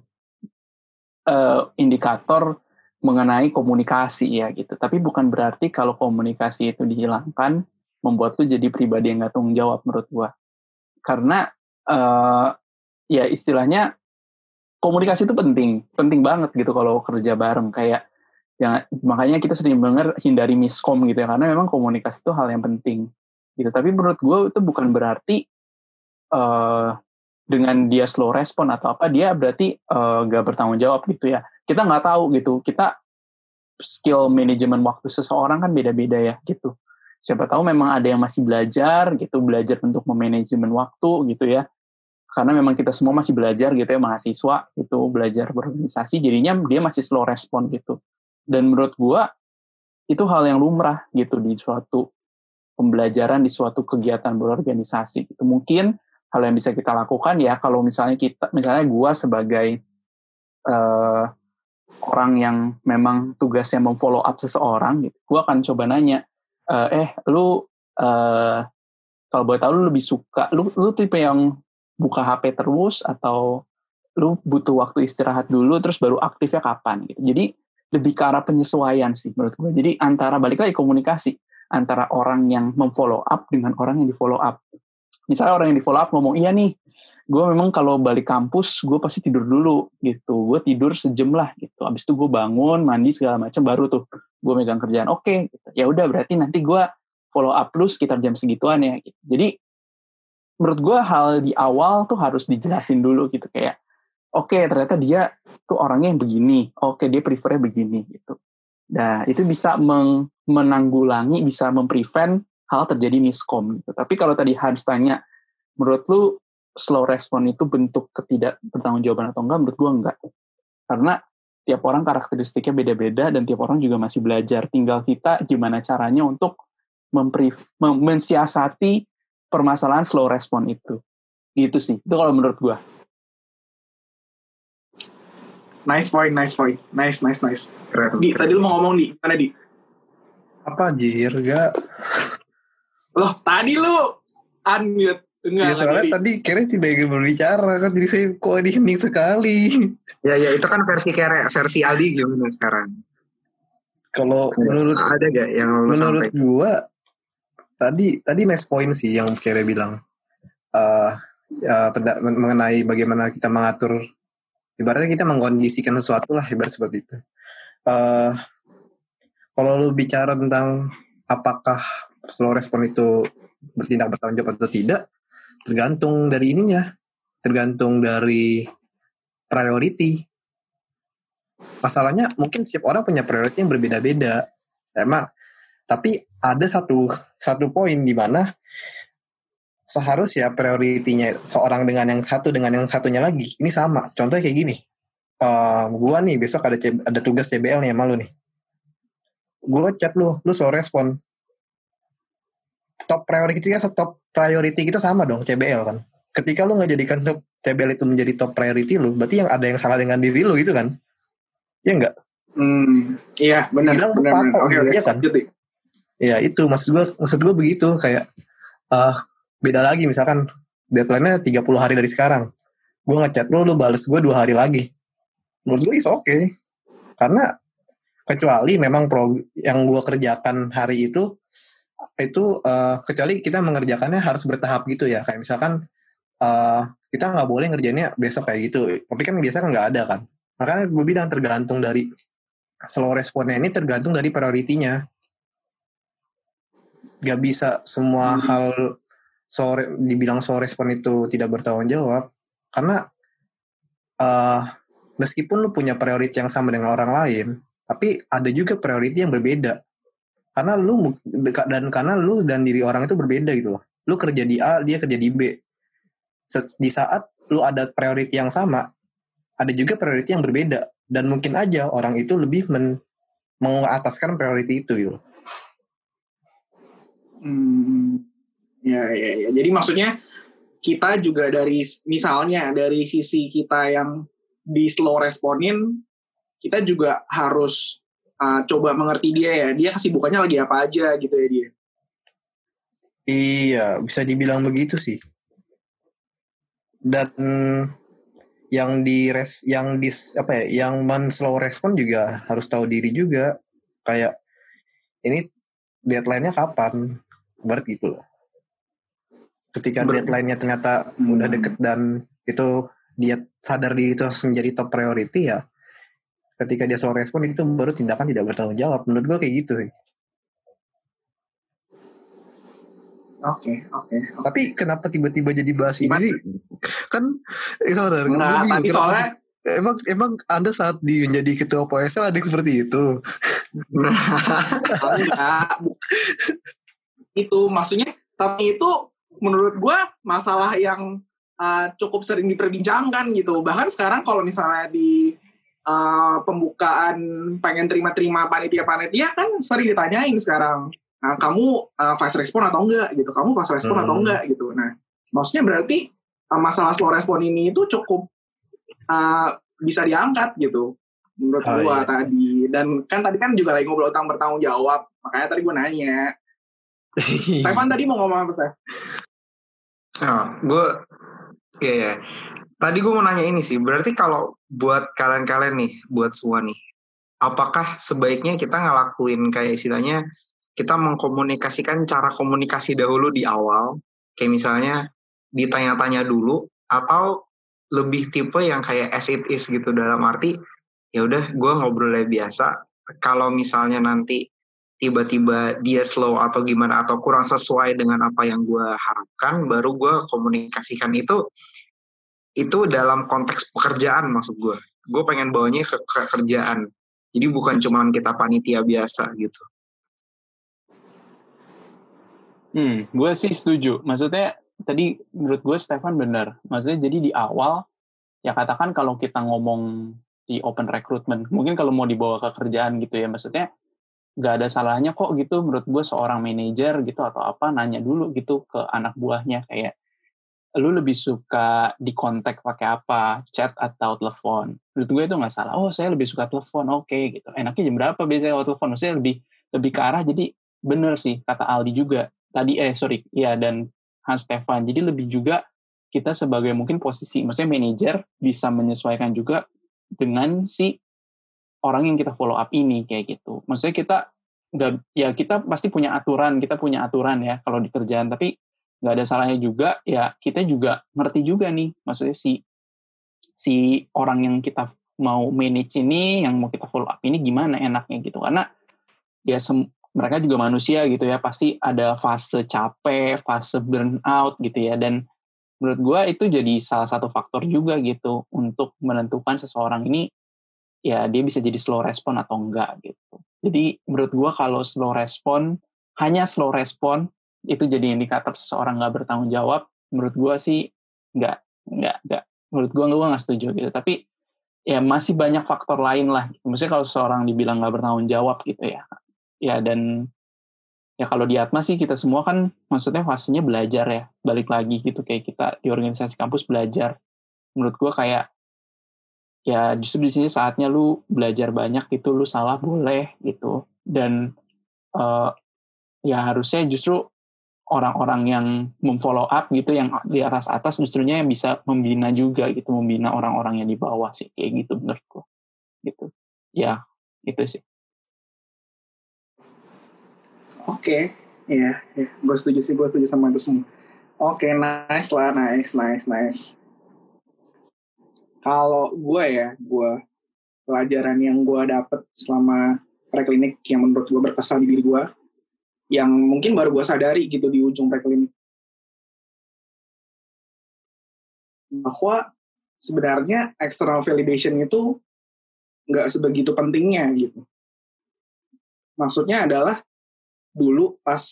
Eh, indikator mengenai komunikasi ya gitu. Tapi bukan berarti kalau komunikasi itu dihilangkan membuat tuh jadi pribadi yang gak tanggung jawab menurut gue. Karena eh, ya istilahnya komunikasi itu penting, penting banget gitu kalau kerja bareng kayak ya makanya kita sering dengar hindari miskom gitu ya karena memang komunikasi itu hal yang penting gitu tapi menurut gue itu bukan berarti eh dengan dia slow respon atau apa dia berarti eh, gak bertanggung jawab gitu ya. Kita nggak tahu gitu. Kita skill manajemen waktu seseorang kan beda-beda ya gitu. Siapa tahu memang ada yang masih belajar gitu belajar untuk memanajemen waktu gitu ya. Karena memang kita semua masih belajar gitu ya mahasiswa itu belajar berorganisasi jadinya dia masih slow respon gitu. Dan menurut gua itu hal yang lumrah gitu di suatu pembelajaran di suatu kegiatan berorganisasi gitu. Mungkin hal yang bisa kita lakukan ya kalau misalnya kita misalnya gua sebagai eh, orang yang memang tugasnya memfollow up seseorang gitu gua akan coba nanya eh, eh lu eh, kalau boleh tahu lu lebih suka lu lu tipe yang buka HP terus atau lu butuh waktu istirahat dulu terus baru aktifnya kapan gitu jadi lebih ke arah penyesuaian sih menurut gue. Jadi antara balik lagi komunikasi antara orang yang memfollow up dengan orang yang di follow up. Misalnya orang yang di follow up ngomong iya nih, gue memang kalau balik kampus gue pasti tidur dulu gitu. Gue tidur sejam lah gitu. Abis itu gue bangun, mandi segala macam baru tuh gue megang kerjaan. Oke, gitu. ya udah berarti nanti gue follow up lu sekitar jam segituan ya. Gitu. Jadi menurut gue hal di awal tuh harus dijelasin dulu gitu kayak oke ternyata dia tuh orangnya yang begini, oke dia prefernya begini gitu. Nah itu bisa menanggulangi, bisa memprevent hal terjadi miskom gitu. Tapi kalau tadi Hans tanya, menurut lu slow respon itu bentuk ketidak bertanggungjawaban atau enggak? Menurut gua enggak. Karena tiap orang karakteristiknya beda-beda dan tiap orang juga masih belajar. Tinggal kita gimana caranya untuk mensiasati permasalahan slow respon itu. Gitu sih. Itu kalau menurut gue. Nice point, nice point. Nice, nice, nice. Keren. Di, tadi lu mau ngomong di mana di? Apa jir gak? Loh, tadi lu unmute. Enggak, Ya soalnya Di. tadi kira tidak ingin berbicara kan jadi saya kok ini hening sekali. Ya ya itu kan versi kere versi Aldi gimana sekarang? Kalau menurut ada gak yang menurut sampai? gua tadi tadi nice point sih yang Kere bilang eh ya, mengenai bagaimana kita mengatur ibaratnya kita mengkondisikan sesuatu lah ibarat seperti itu. eh kalau lu bicara tentang apakah slow respon itu bertindak bertanggung jawab atau tidak, tergantung dari ininya, tergantung dari priority. Masalahnya mungkin setiap orang punya priority yang berbeda-beda. Emang tapi ada satu satu poin di mana seharusnya prioritinya seorang dengan yang satu dengan yang satunya lagi ini sama. Contohnya kayak gini. Eh gua nih besok ada ada tugas CBL nih sama lu nih. Gua chat lu lu slow respon top priority kita top priority kita sama dong CBL kan ketika lu nggak jadikan top CBL itu menjadi top priority lu berarti yang ada yang salah dengan diri lu gitu kan ya enggak Hmm, iya benar. Bilang benar, benar. Oke, oke. iya kan? lanjut, Di. Ya itu maksud gue maksud gue begitu kayak eh beda lagi misalkan deadline-nya 30 hari dari sekarang. Gue ngechat lu lu bales gue dua hari lagi. Menurut gue is oke. Karena kecuali memang pro yang gue kerjakan hari itu itu eh, kecuali kita mengerjakannya harus bertahap gitu ya. Kayak misalkan eh kita nggak boleh ngerjainnya besok kayak gitu. Tapi kan biasa kan nggak ada kan. Makanya gue bilang tergantung dari slow responnya ini tergantung dari prioritinya gak bisa semua Hmm. hal sore dibilang slow respon itu tidak bertanggung jawab. Karena eh meskipun lu punya priority yang sama dengan orang lain tapi ada juga priority yang berbeda karena lu dan karena lu dan diri orang itu berbeda gitu loh. Lu kerja di A dia kerja di B. Di saat lu ada priority yang sama ada juga priority yang berbeda. Dan mungkin aja orang itu lebih men mengataskan priority itu gitu Hmm, ya, ya, ya. Jadi maksudnya kita juga dari misalnya dari sisi kita yang di slow responin, kita juga harus uh, coba mengerti dia ya. Dia kesibukannya lagi apa aja gitu ya dia. Iya, bisa dibilang begitu sih. Dan yang di res, yang di apa ya, yang men slow respon juga harus tahu diri juga. Kayak ini deadline-nya kapan? Berarti gitu loh. Ketika Ber- deadline-nya ternyata Hmm. udah deket dan itu dia sadar diri itu harus menjadi top priority ya. Ketika dia slow respon itu baru tindakan tidak bertanggung jawab. Menurut gue kayak gitu sih. Oke, oke. oke. Tapi kenapa tiba-tiba jadi bahas ini sih? Kan itu benar. Tadi kenapa- soalnya emang emang Anda saat di menjadi ketua PSL ada yang seperti itu. enggak. bu- itu maksudnya tapi itu menurut gua masalah yang uh, cukup sering diperbincangkan gitu. Bahkan sekarang kalau misalnya di uh, pembukaan pengen terima-terima panitia-panitia kan sering ditanyain sekarang. Nah, kamu uh, fast respon atau enggak gitu. Kamu fast respon atau Hmm. enggak gitu. Nah, maksudnya berarti uh, masalah slow respon ini itu cukup uh, bisa diangkat gitu menurut Oh, gua iya. tadi. Dan kan tadi kan juga lagi ngobrol tentang bertanggung jawab. Makanya tadi gua nanya. Stefan tadi mau ngomong apa, Stef? Oh, gue, ya ya. Tadi gue mau nanya ini sih, berarti kalau buat kalian-kalian nih, buat semua nih, apakah sebaiknya kita ngelakuin kayak istilahnya kita mengkomunikasikan cara komunikasi dahulu di awal, kayak misalnya ditanya-tanya dulu, atau lebih tipe yang kayak as it is gitu dalam arti ya udah gue ngobrolnya biasa. Kalau misalnya nanti tiba-tiba dia slow atau gimana atau kurang sesuai dengan apa yang gue harapkan baru gue komunikasikan itu itu dalam konteks pekerjaan maksud gue gue pengen bawanya ke, ke kerjaan. Jadi bukan cuman kita panitia biasa gitu. Hmm, gue sih setuju. Maksudnya tadi menurut gue Stefan benar. Maksudnya jadi di awal ya katakan kalau kita ngomong di open recruitment, mungkin kalau mau dibawa ke kerjaan gitu ya, maksudnya nggak ada salahnya kok gitu. Menurut gue seorang manajer gitu atau apa nanya dulu gitu ke anak buahnya. Kayak lu lebih suka di kontak pakai apa? Chat atau telepon? Menurut gue itu nggak salah. Oh saya lebih suka telepon oke okay, gitu. Enaknya jam berapa biasanya kalau telepon? Maksudnya lebih lebih ke arah jadi bener sih kata Aldi juga. Tadi eh sorry ya dan Hans Stefan. Jadi lebih juga kita sebagai mungkin posisi maksudnya manajer bisa menyesuaikan juga dengan si orang yang kita follow up ini kayak gitu. Maksudnya kita nggak ya kita pasti punya aturan, kita punya aturan ya kalau di kerjaan, tapi nggak ada salahnya juga ya kita juga ngerti juga nih maksudnya si si orang yang kita mau manage ini yang mau kita follow up ini gimana enaknya gitu karena ya sem mereka juga manusia gitu ya pasti ada fase capek fase burnout gitu ya dan menurut gue itu jadi salah satu faktor juga gitu untuk menentukan seseorang ini ya dia bisa jadi slow respon atau enggak gitu. Jadi menurut gue kalau slow respon hanya slow respon itu jadi indikator seseorang nggak bertanggung jawab. Menurut gue sih nggak nggak nggak. Menurut gue gue nggak setuju gitu. Tapi ya masih banyak faktor lain lah. Maksudnya kalau seseorang dibilang nggak bertanggung jawab gitu ya. Ya dan ya kalau di Atma sih kita semua kan maksudnya fasenya belajar ya. Balik lagi gitu kayak kita di organisasi kampus belajar. Menurut gue kayak ya justru di sini saatnya lu belajar banyak gitu lu salah boleh gitu dan uh, ya harusnya justru orang-orang yang memfollow up gitu yang di atas atas justrunya yang bisa membina juga gitu membina orang-orang yang di bawah sih kayak gitu menurutku. Gitu. Ya itu sih. Oke. Okay. ya, ya. gue setuju sih gue setuju sama itu semua. Oke okay, nice lah nice nice nice. Kalau gue ya gue pelajaran yang gue dapet selama preklinik yang menurut gue berkesan di diri gue yang mungkin baru gue sadari gitu di ujung preklinik bahwa sebenarnya external validation itu nggak sebegitu pentingnya gitu maksudnya adalah dulu pas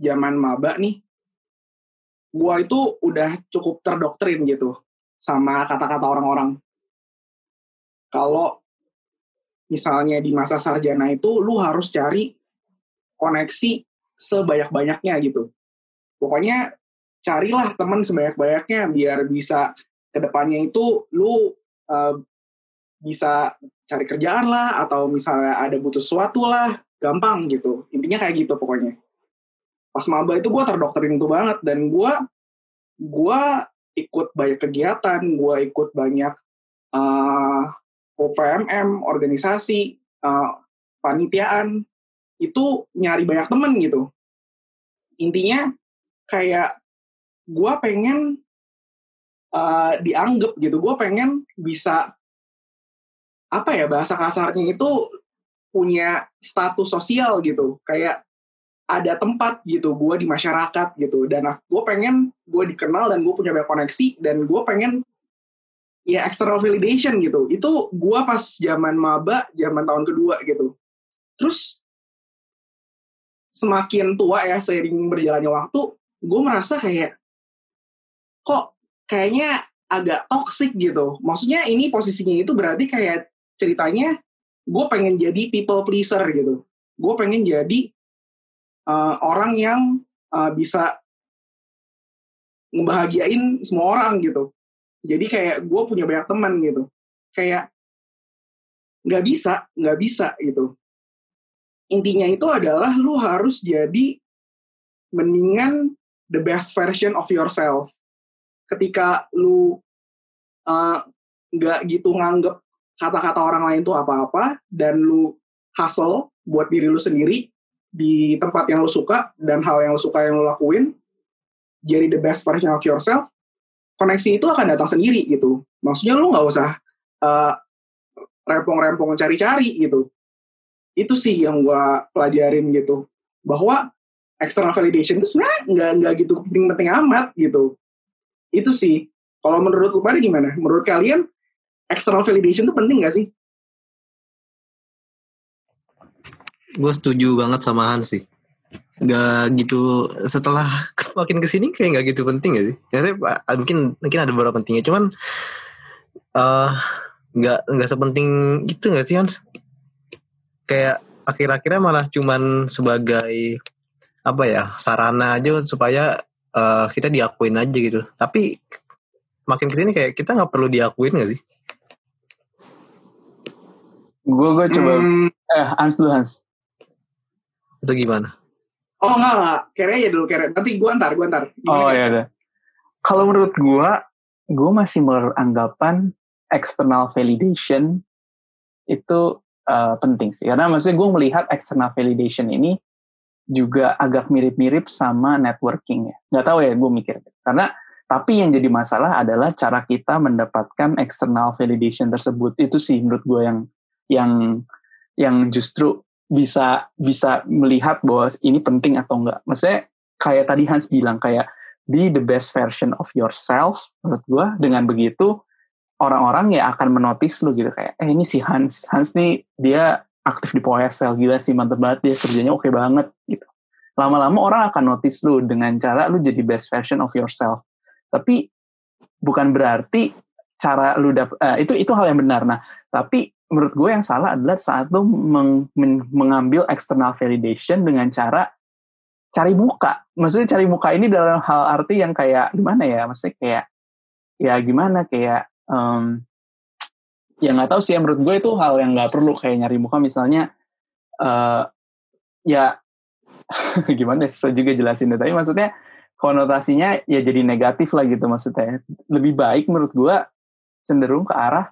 zaman maba nih gue itu udah cukup terdoktrin gitu sama kata-kata orang-orang. Kalau misalnya di masa sarjana itu lu harus cari koneksi sebanyak-banyaknya gitu. Pokoknya carilah teman sebanyak-banyaknya biar bisa ke depannya itu lu uh, bisa cari kerjaan lah atau misalnya ada butuh sesuatu lah gampang gitu intinya kayak gitu pokoknya pas maba itu gue terdoktrin itu banget dan gue gue ikut banyak kegiatan, gue ikut banyak uh, OPMM, organisasi, uh, panitiaan, itu nyari banyak temen gitu. Intinya kayak gue pengen uh, dianggap gitu, gue pengen bisa apa ya bahasa kasarnya itu punya status sosial gitu, kayak ada tempat gitu gue di masyarakat gitu. Dan gue pengen gue dikenal dan gue punya banyak koneksi dan gue pengen ya external validation gitu. Itu gue pas zaman maba zaman tahun kedua gitu. Terus semakin tua ya seiring berjalannya waktu gue merasa kayak kok kayaknya agak toxic gitu maksudnya ini posisinya itu berarti kayak ceritanya gue pengen jadi people pleaser gitu gue pengen jadi uh, orang yang uh, bisa ngebahagiain semua orang gitu. Jadi kayak gue punya banyak teman gitu. Kayak nggak bisa, nggak bisa gitu. Intinya itu adalah lu harus jadi mendingan the best version of yourself. Ketika lu nggak uh, gitu nganggep kata-kata orang lain itu apa-apa dan lu hustle buat diri lu sendiri, di tempat yang lo suka dan hal yang lo suka yang lo lakuin jadi the best version of yourself koneksi itu akan datang sendiri gitu maksudnya lo nggak usah uh, rempong-rempong cari-cari gitu itu sih yang gue pelajarin gitu. Bahwa external validation itu sebenarnya nggak nggak gitu penting-penting amat gitu. Itu sih. Kalau menurut lu pada gimana? Menurut kalian external validation itu penting gak sih? Gue setuju banget sama Hans sih. Gak gitu setelah makin ke sini kayak gak gitu penting gak sih? Ya mungkin mungkin ada beberapa pentingnya. Cuman uh, nggak nggak sepenting itu nggak sih Hans kayak akhir-akhirnya malah cuman sebagai apa ya sarana aja supaya eh, kita diakuin aja gitu tapi makin ke sini kayak kita nggak perlu diakuin gak sih Gue gue coba Hmm, eh Hans dulu Hans. itu gimana oh enggak enggak. Kere ya dulu kere. Nanti gue antar, gue antar. Gimana, Oh ya udah. Kalau menurut gue, gue masih beranggapan external validation itu eh, penting sih. Karena maksudnya gue melihat external validation ini juga agak mirip-mirip sama networking ya. Nggak tahu ya gue mikir. Karena tapi yang jadi masalah adalah cara kita mendapatkan external validation tersebut itu sih menurut gue yang yang yang justru bisa bisa melihat bahwa ini penting atau enggak. Maksudnya kayak tadi Hans bilang kayak be the best version of yourself menurut gue dengan begitu orang-orang ya akan menotis lu gitu kayak eh ini si Hans. Hans nih dia aktif di POSL gila sih mantep banget dia kerjanya oke banget gitu. Lama-lama orang akan notice lu dengan cara lu jadi best version of yourself. Tapi bukan berarti cara lu dap eh, itu itu hal yang benar. Nah tapi menurut gue yang salah adalah saat lu meng- men- mengambil external validation dengan cara cari muka. Maksudnya cari muka ini dalam hal arti yang kayak gimana ya? Maksudnya kayak ya gimana? Kayak em, ya nggak tahu sih menurut gue itu hal yang nggak perlu kayak nyari muka. Misalnya eh ya gimana ya, susah juga jelasin tapi maksudnya konotasinya ya jadi negatif lah gitu maksudnya. Lebih baik menurut gue cenderung ke arah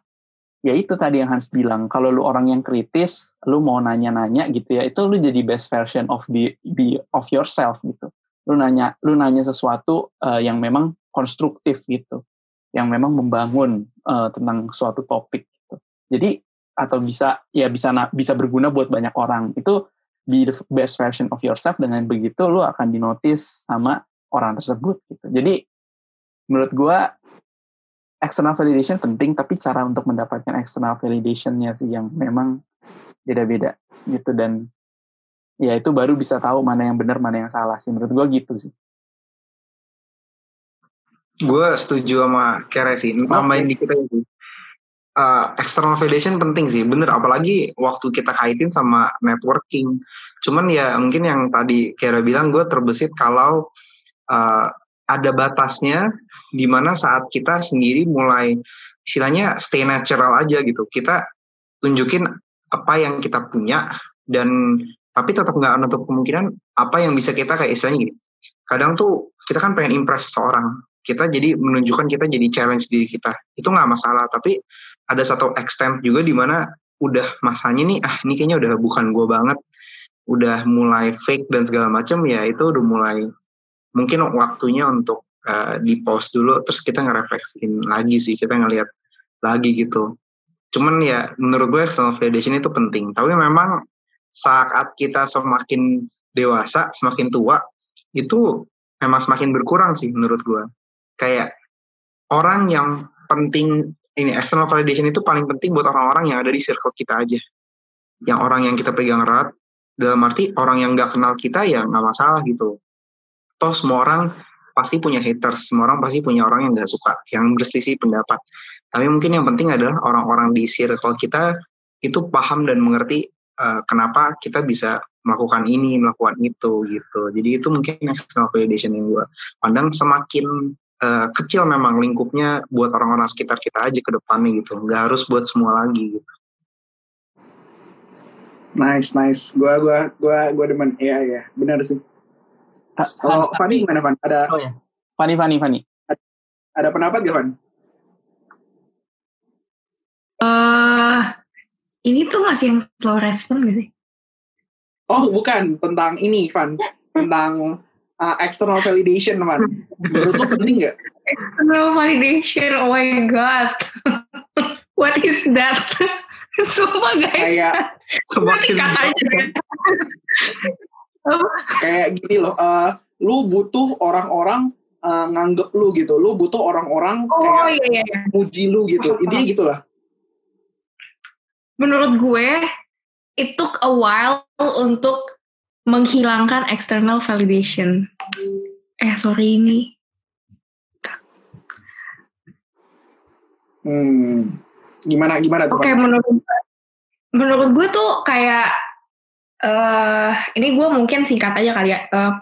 ya itu tadi yang Hans bilang. Kalau lu orang yang kritis lu mau nanya-nanya gitu ya itu lu jadi best version of the, the of yourself gitu. Lu nanya lu nanya sesuatu eh, yang memang konstruktif gitu yang memang membangun eh, tentang suatu topik gitu. Jadi atau bisa ya bisa bisa berguna buat banyak orang. Itu be the best version of yourself dengan begitu lu akan dinotis sama orang tersebut gitu. Jadi menurut gua external validation penting tapi cara untuk mendapatkan external validationnya sih yang memang beda-beda gitu. Dan ya itu baru bisa tahu mana yang benar mana yang salah sih. Menurut gua gitu sih Gue setuju sama Kere sih. Nambahin dikit aja sih. Uh, external validation penting sih, bener. Apalagi waktu kita kaitin sama networking. Cuman ya mungkin yang tadi Kere bilang, gue terbesit kalau uh, ada batasnya di mana saat kita sendiri mulai istilahnya stay natural aja gitu. Kita tunjukin apa yang kita punya dan tapi tetap nggak menutup kemungkinan apa yang bisa kita kayak istilahnya gini. Kadang tuh kita kan pengen impress seseorang kita jadi menunjukkan kita jadi challenge diri kita. Itu nggak masalah tapi ada satu extent juga di mana udah masanya nih ah ini kayaknya udah bukan gue banget. Udah mulai fake dan segala macam ya itu udah mulai mungkin waktunya untuk uh, di post dulu terus kita ngerefleksin lagi sih kita ngelihat lagi gitu. Cuman ya menurut gue external validation itu penting. Tapi memang saat kita semakin dewasa semakin tua itu memang semakin berkurang sih menurut gue kayak orang yang penting ini external validation itu paling penting buat orang-orang yang ada di circle kita aja. Yang orang yang kita pegang erat dalam arti orang yang nggak kenal kita ya nggak masalah gitu. Toh semua orang pasti punya haters semua orang pasti punya orang yang nggak suka yang berselisih pendapat. Tapi mungkin yang penting adalah orang-orang di circle kita itu paham dan mengerti uh, kenapa kita bisa melakukan ini melakukan itu gitu. Jadi itu mungkin external validation yang gue pandang semakin uh, kecil memang lingkupnya buat orang-orang sekitar kita aja ke depannya gitu nggak harus buat semua lagi gitu Nice, nice. Gua, gua, gua, gua demen. Iya, iya. Benar sih. Kalau Hans, Fanny gimana, Fan? Ada, oh ya Fani Fani Fani ada pendapat gak, Fan? eh ini tuh masih yang slow respon gak sih? Oh, bukan. Tentang ini, Fan. Tentang uh, external validation, Fan. Menurut lu penting gak? External validation, oh my god. What is that? Sumpah guys. Kayak. Apa? kayak gini loh. uh, lu butuh orang-orang uh, nganggep lu gitu. Lu butuh orang-orang Oh kayak iya iya. iya. muji lu gitu. Intinya gitu lah. Menurut gue, it took a while untuk menghilangkan external validation. Eh sorry ini. Hmm. Gimana, gimana tuh, Oke Fan? menurut menurut gue tuh kayak eh ini gue mungkin singkat aja kali ya. Eh,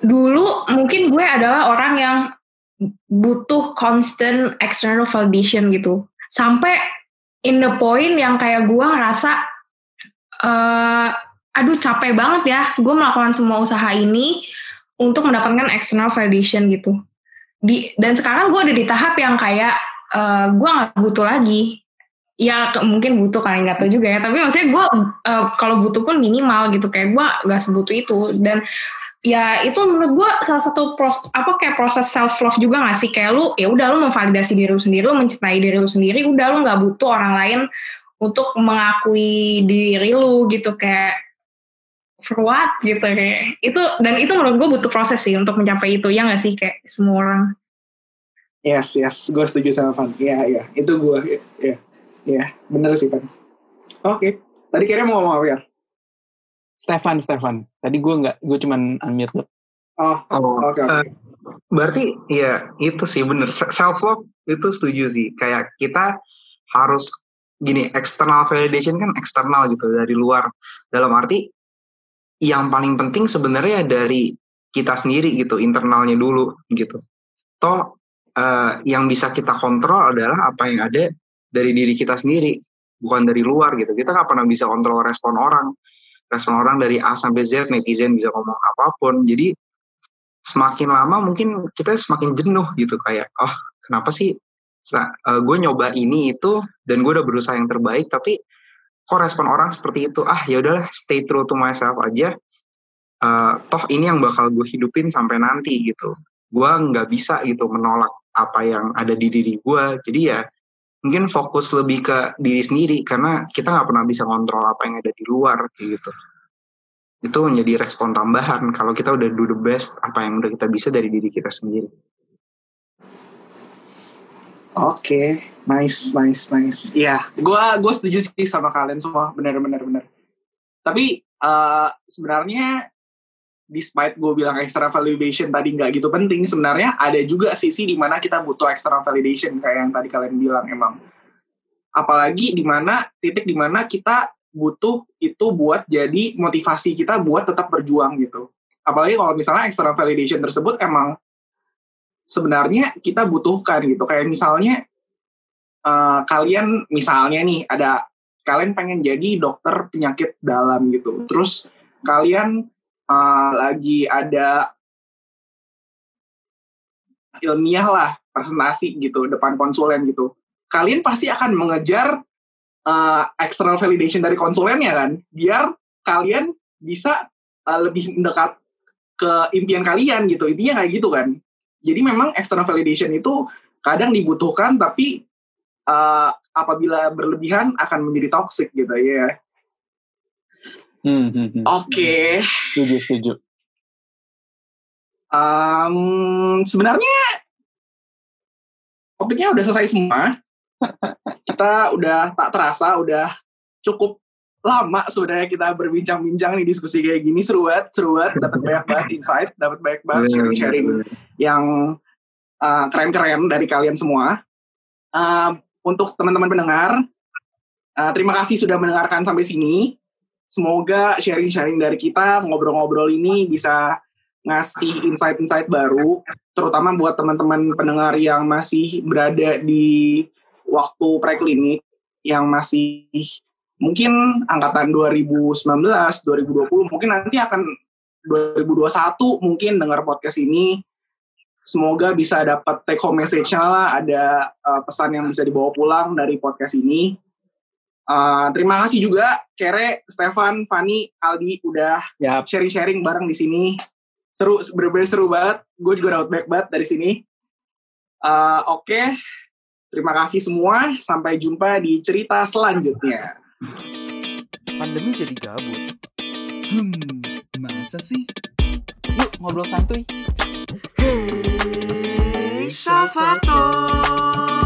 dulu mungkin gue adalah orang yang butuh constant external validation gitu. Sampai in the point yang kayak gue ngerasa, eh aduh capek banget ya, gue melakukan semua usaha ini untuk mendapatkan external validation gitu. Di, dan sekarang gue ada di tahap yang kayak eh gue nggak butuh lagi. Ya mungkin butuh kalian nggak tahu juga ya tapi maksudnya gue eh, kalau butuh pun minimal gitu kayak gue gak sebutuh itu. Dan ya itu menurut gue salah satu pros, apa kayak proses self love juga gak sih? Kayak lu ya udah lu memvalidasi diri lu sendiri lu mencintai diri lu sendiri udah lu nggak butuh orang lain untuk mengakui diri lu gitu kayak for what gitu kayak itu dan itu menurut gue butuh proses sih untuk mencapai itu ya gak sih kayak semua orang Yes, yes, gue setuju sama Van. Iya, iya, itu gue. Iya, iya, bener sih Van. Oke, tadi kira mau ngomong apa ya? Stefan, Stefan. Tadi gue nggak, gue cuman unmute. Oh, Oh, oke, oke. eh, berarti ya itu sih bener. Self love itu setuju sih. Kayak kita harus gini, external validation kan eksternal gitu dari luar. Dalam arti yang paling penting sebenarnya dari kita sendiri gitu, internalnya dulu gitu. Toh eh, yang bisa kita kontrol adalah apa yang ada dari diri kita sendiri, bukan dari luar gitu. Kita nggak pernah bisa kontrol respon orang. Respon orang dari A sampai Z, netizen bisa ngomong apa pun. Jadi semakin lama mungkin kita semakin jenuh gitu kayak oh kenapa sih gue nyoba ini itu dan gue udah berusaha yang terbaik tapi kok respon orang seperti itu? Ah ya udahlah stay true to myself aja. Eh, toh ini yang bakal gue hidupin sampai nanti gitu. Gue nggak bisa gitu menolak apa yang ada di diri gue jadi ya mungkin fokus lebih ke diri sendiri karena kita nggak pernah bisa kontrol apa yang ada di luar kayak gitu. Itu menjadi respon tambahan kalau kita udah do the best apa yang udah kita bisa dari diri kita sendiri. Oke, nice, nice, nice. Iya, gua gue setuju sih sama kalian semua, benar, benar. Tapi eh, sebenarnya, despite gue bilang extra validation tadi nggak gitu penting, sebenarnya ada juga sisi di mana kita butuh extra validation kayak yang tadi kalian bilang emang. Apalagi di mana titik di mana kita butuh itu buat jadi motivasi kita buat tetap berjuang gitu. Apalagi kalau misalnya external validation tersebut emang sebenarnya kita butuhkan gitu. Kayak misalnya eh, kalian misalnya nih ada kalian pengen jadi dokter penyakit dalam gitu. Terus kalian eh, lagi ada ilmiah lah presentasi gitu depan konsulen gitu. Kalian pasti akan mengejar uh, external validation dari konsulennya kan, biar kalian bisa uh, lebih mendekat ke impian kalian gitu. Intinya kayak gitu kan. Jadi memang external validation itu kadang dibutuhkan, tapi uh, apabila berlebihan akan menjadi toxic gitu ya. Hmm, hmm, hmm. Oke, Setuju, setuju. Um, sebenarnya topiknya udah selesai semua. kita udah tak terasa, udah cukup lama sebenarnya kita berbincang-bincang nih diskusi kayak gini seru banget, seru banget, dapat banyak banget insight, dapat banyak banget sharing-sharing yang uh, keren-keren dari kalian semua. Uh, untuk teman-teman pendengar, uh, terima kasih sudah mendengarkan sampai sini. Semoga sharing-sharing dari kita, ngobrol-ngobrol ini bisa ngasih insight-insight baru, terutama buat teman-teman pendengar yang masih berada di waktu preklinik, yang masih mungkin angkatan 2019, 2020, mungkin nanti akan 2021 mungkin dengar podcast ini. Semoga bisa dapat take home message-nya lah, ada uh, pesan yang bisa dibawa pulang dari podcast ini. Uh, terima kasih juga Kere, Stefan, Fani, Aldi udah Yap. sharing-sharing bareng di sini. Seru, bener-bener seru banget. Gue juga dapat back banget dari sini. Uh, Oke, terima kasih semua. Sampai jumpa di cerita selanjutnya. Pandemi jadi gabut. Hmm, masa sih? Yuk ngobrol santuy. Hey, Salvador.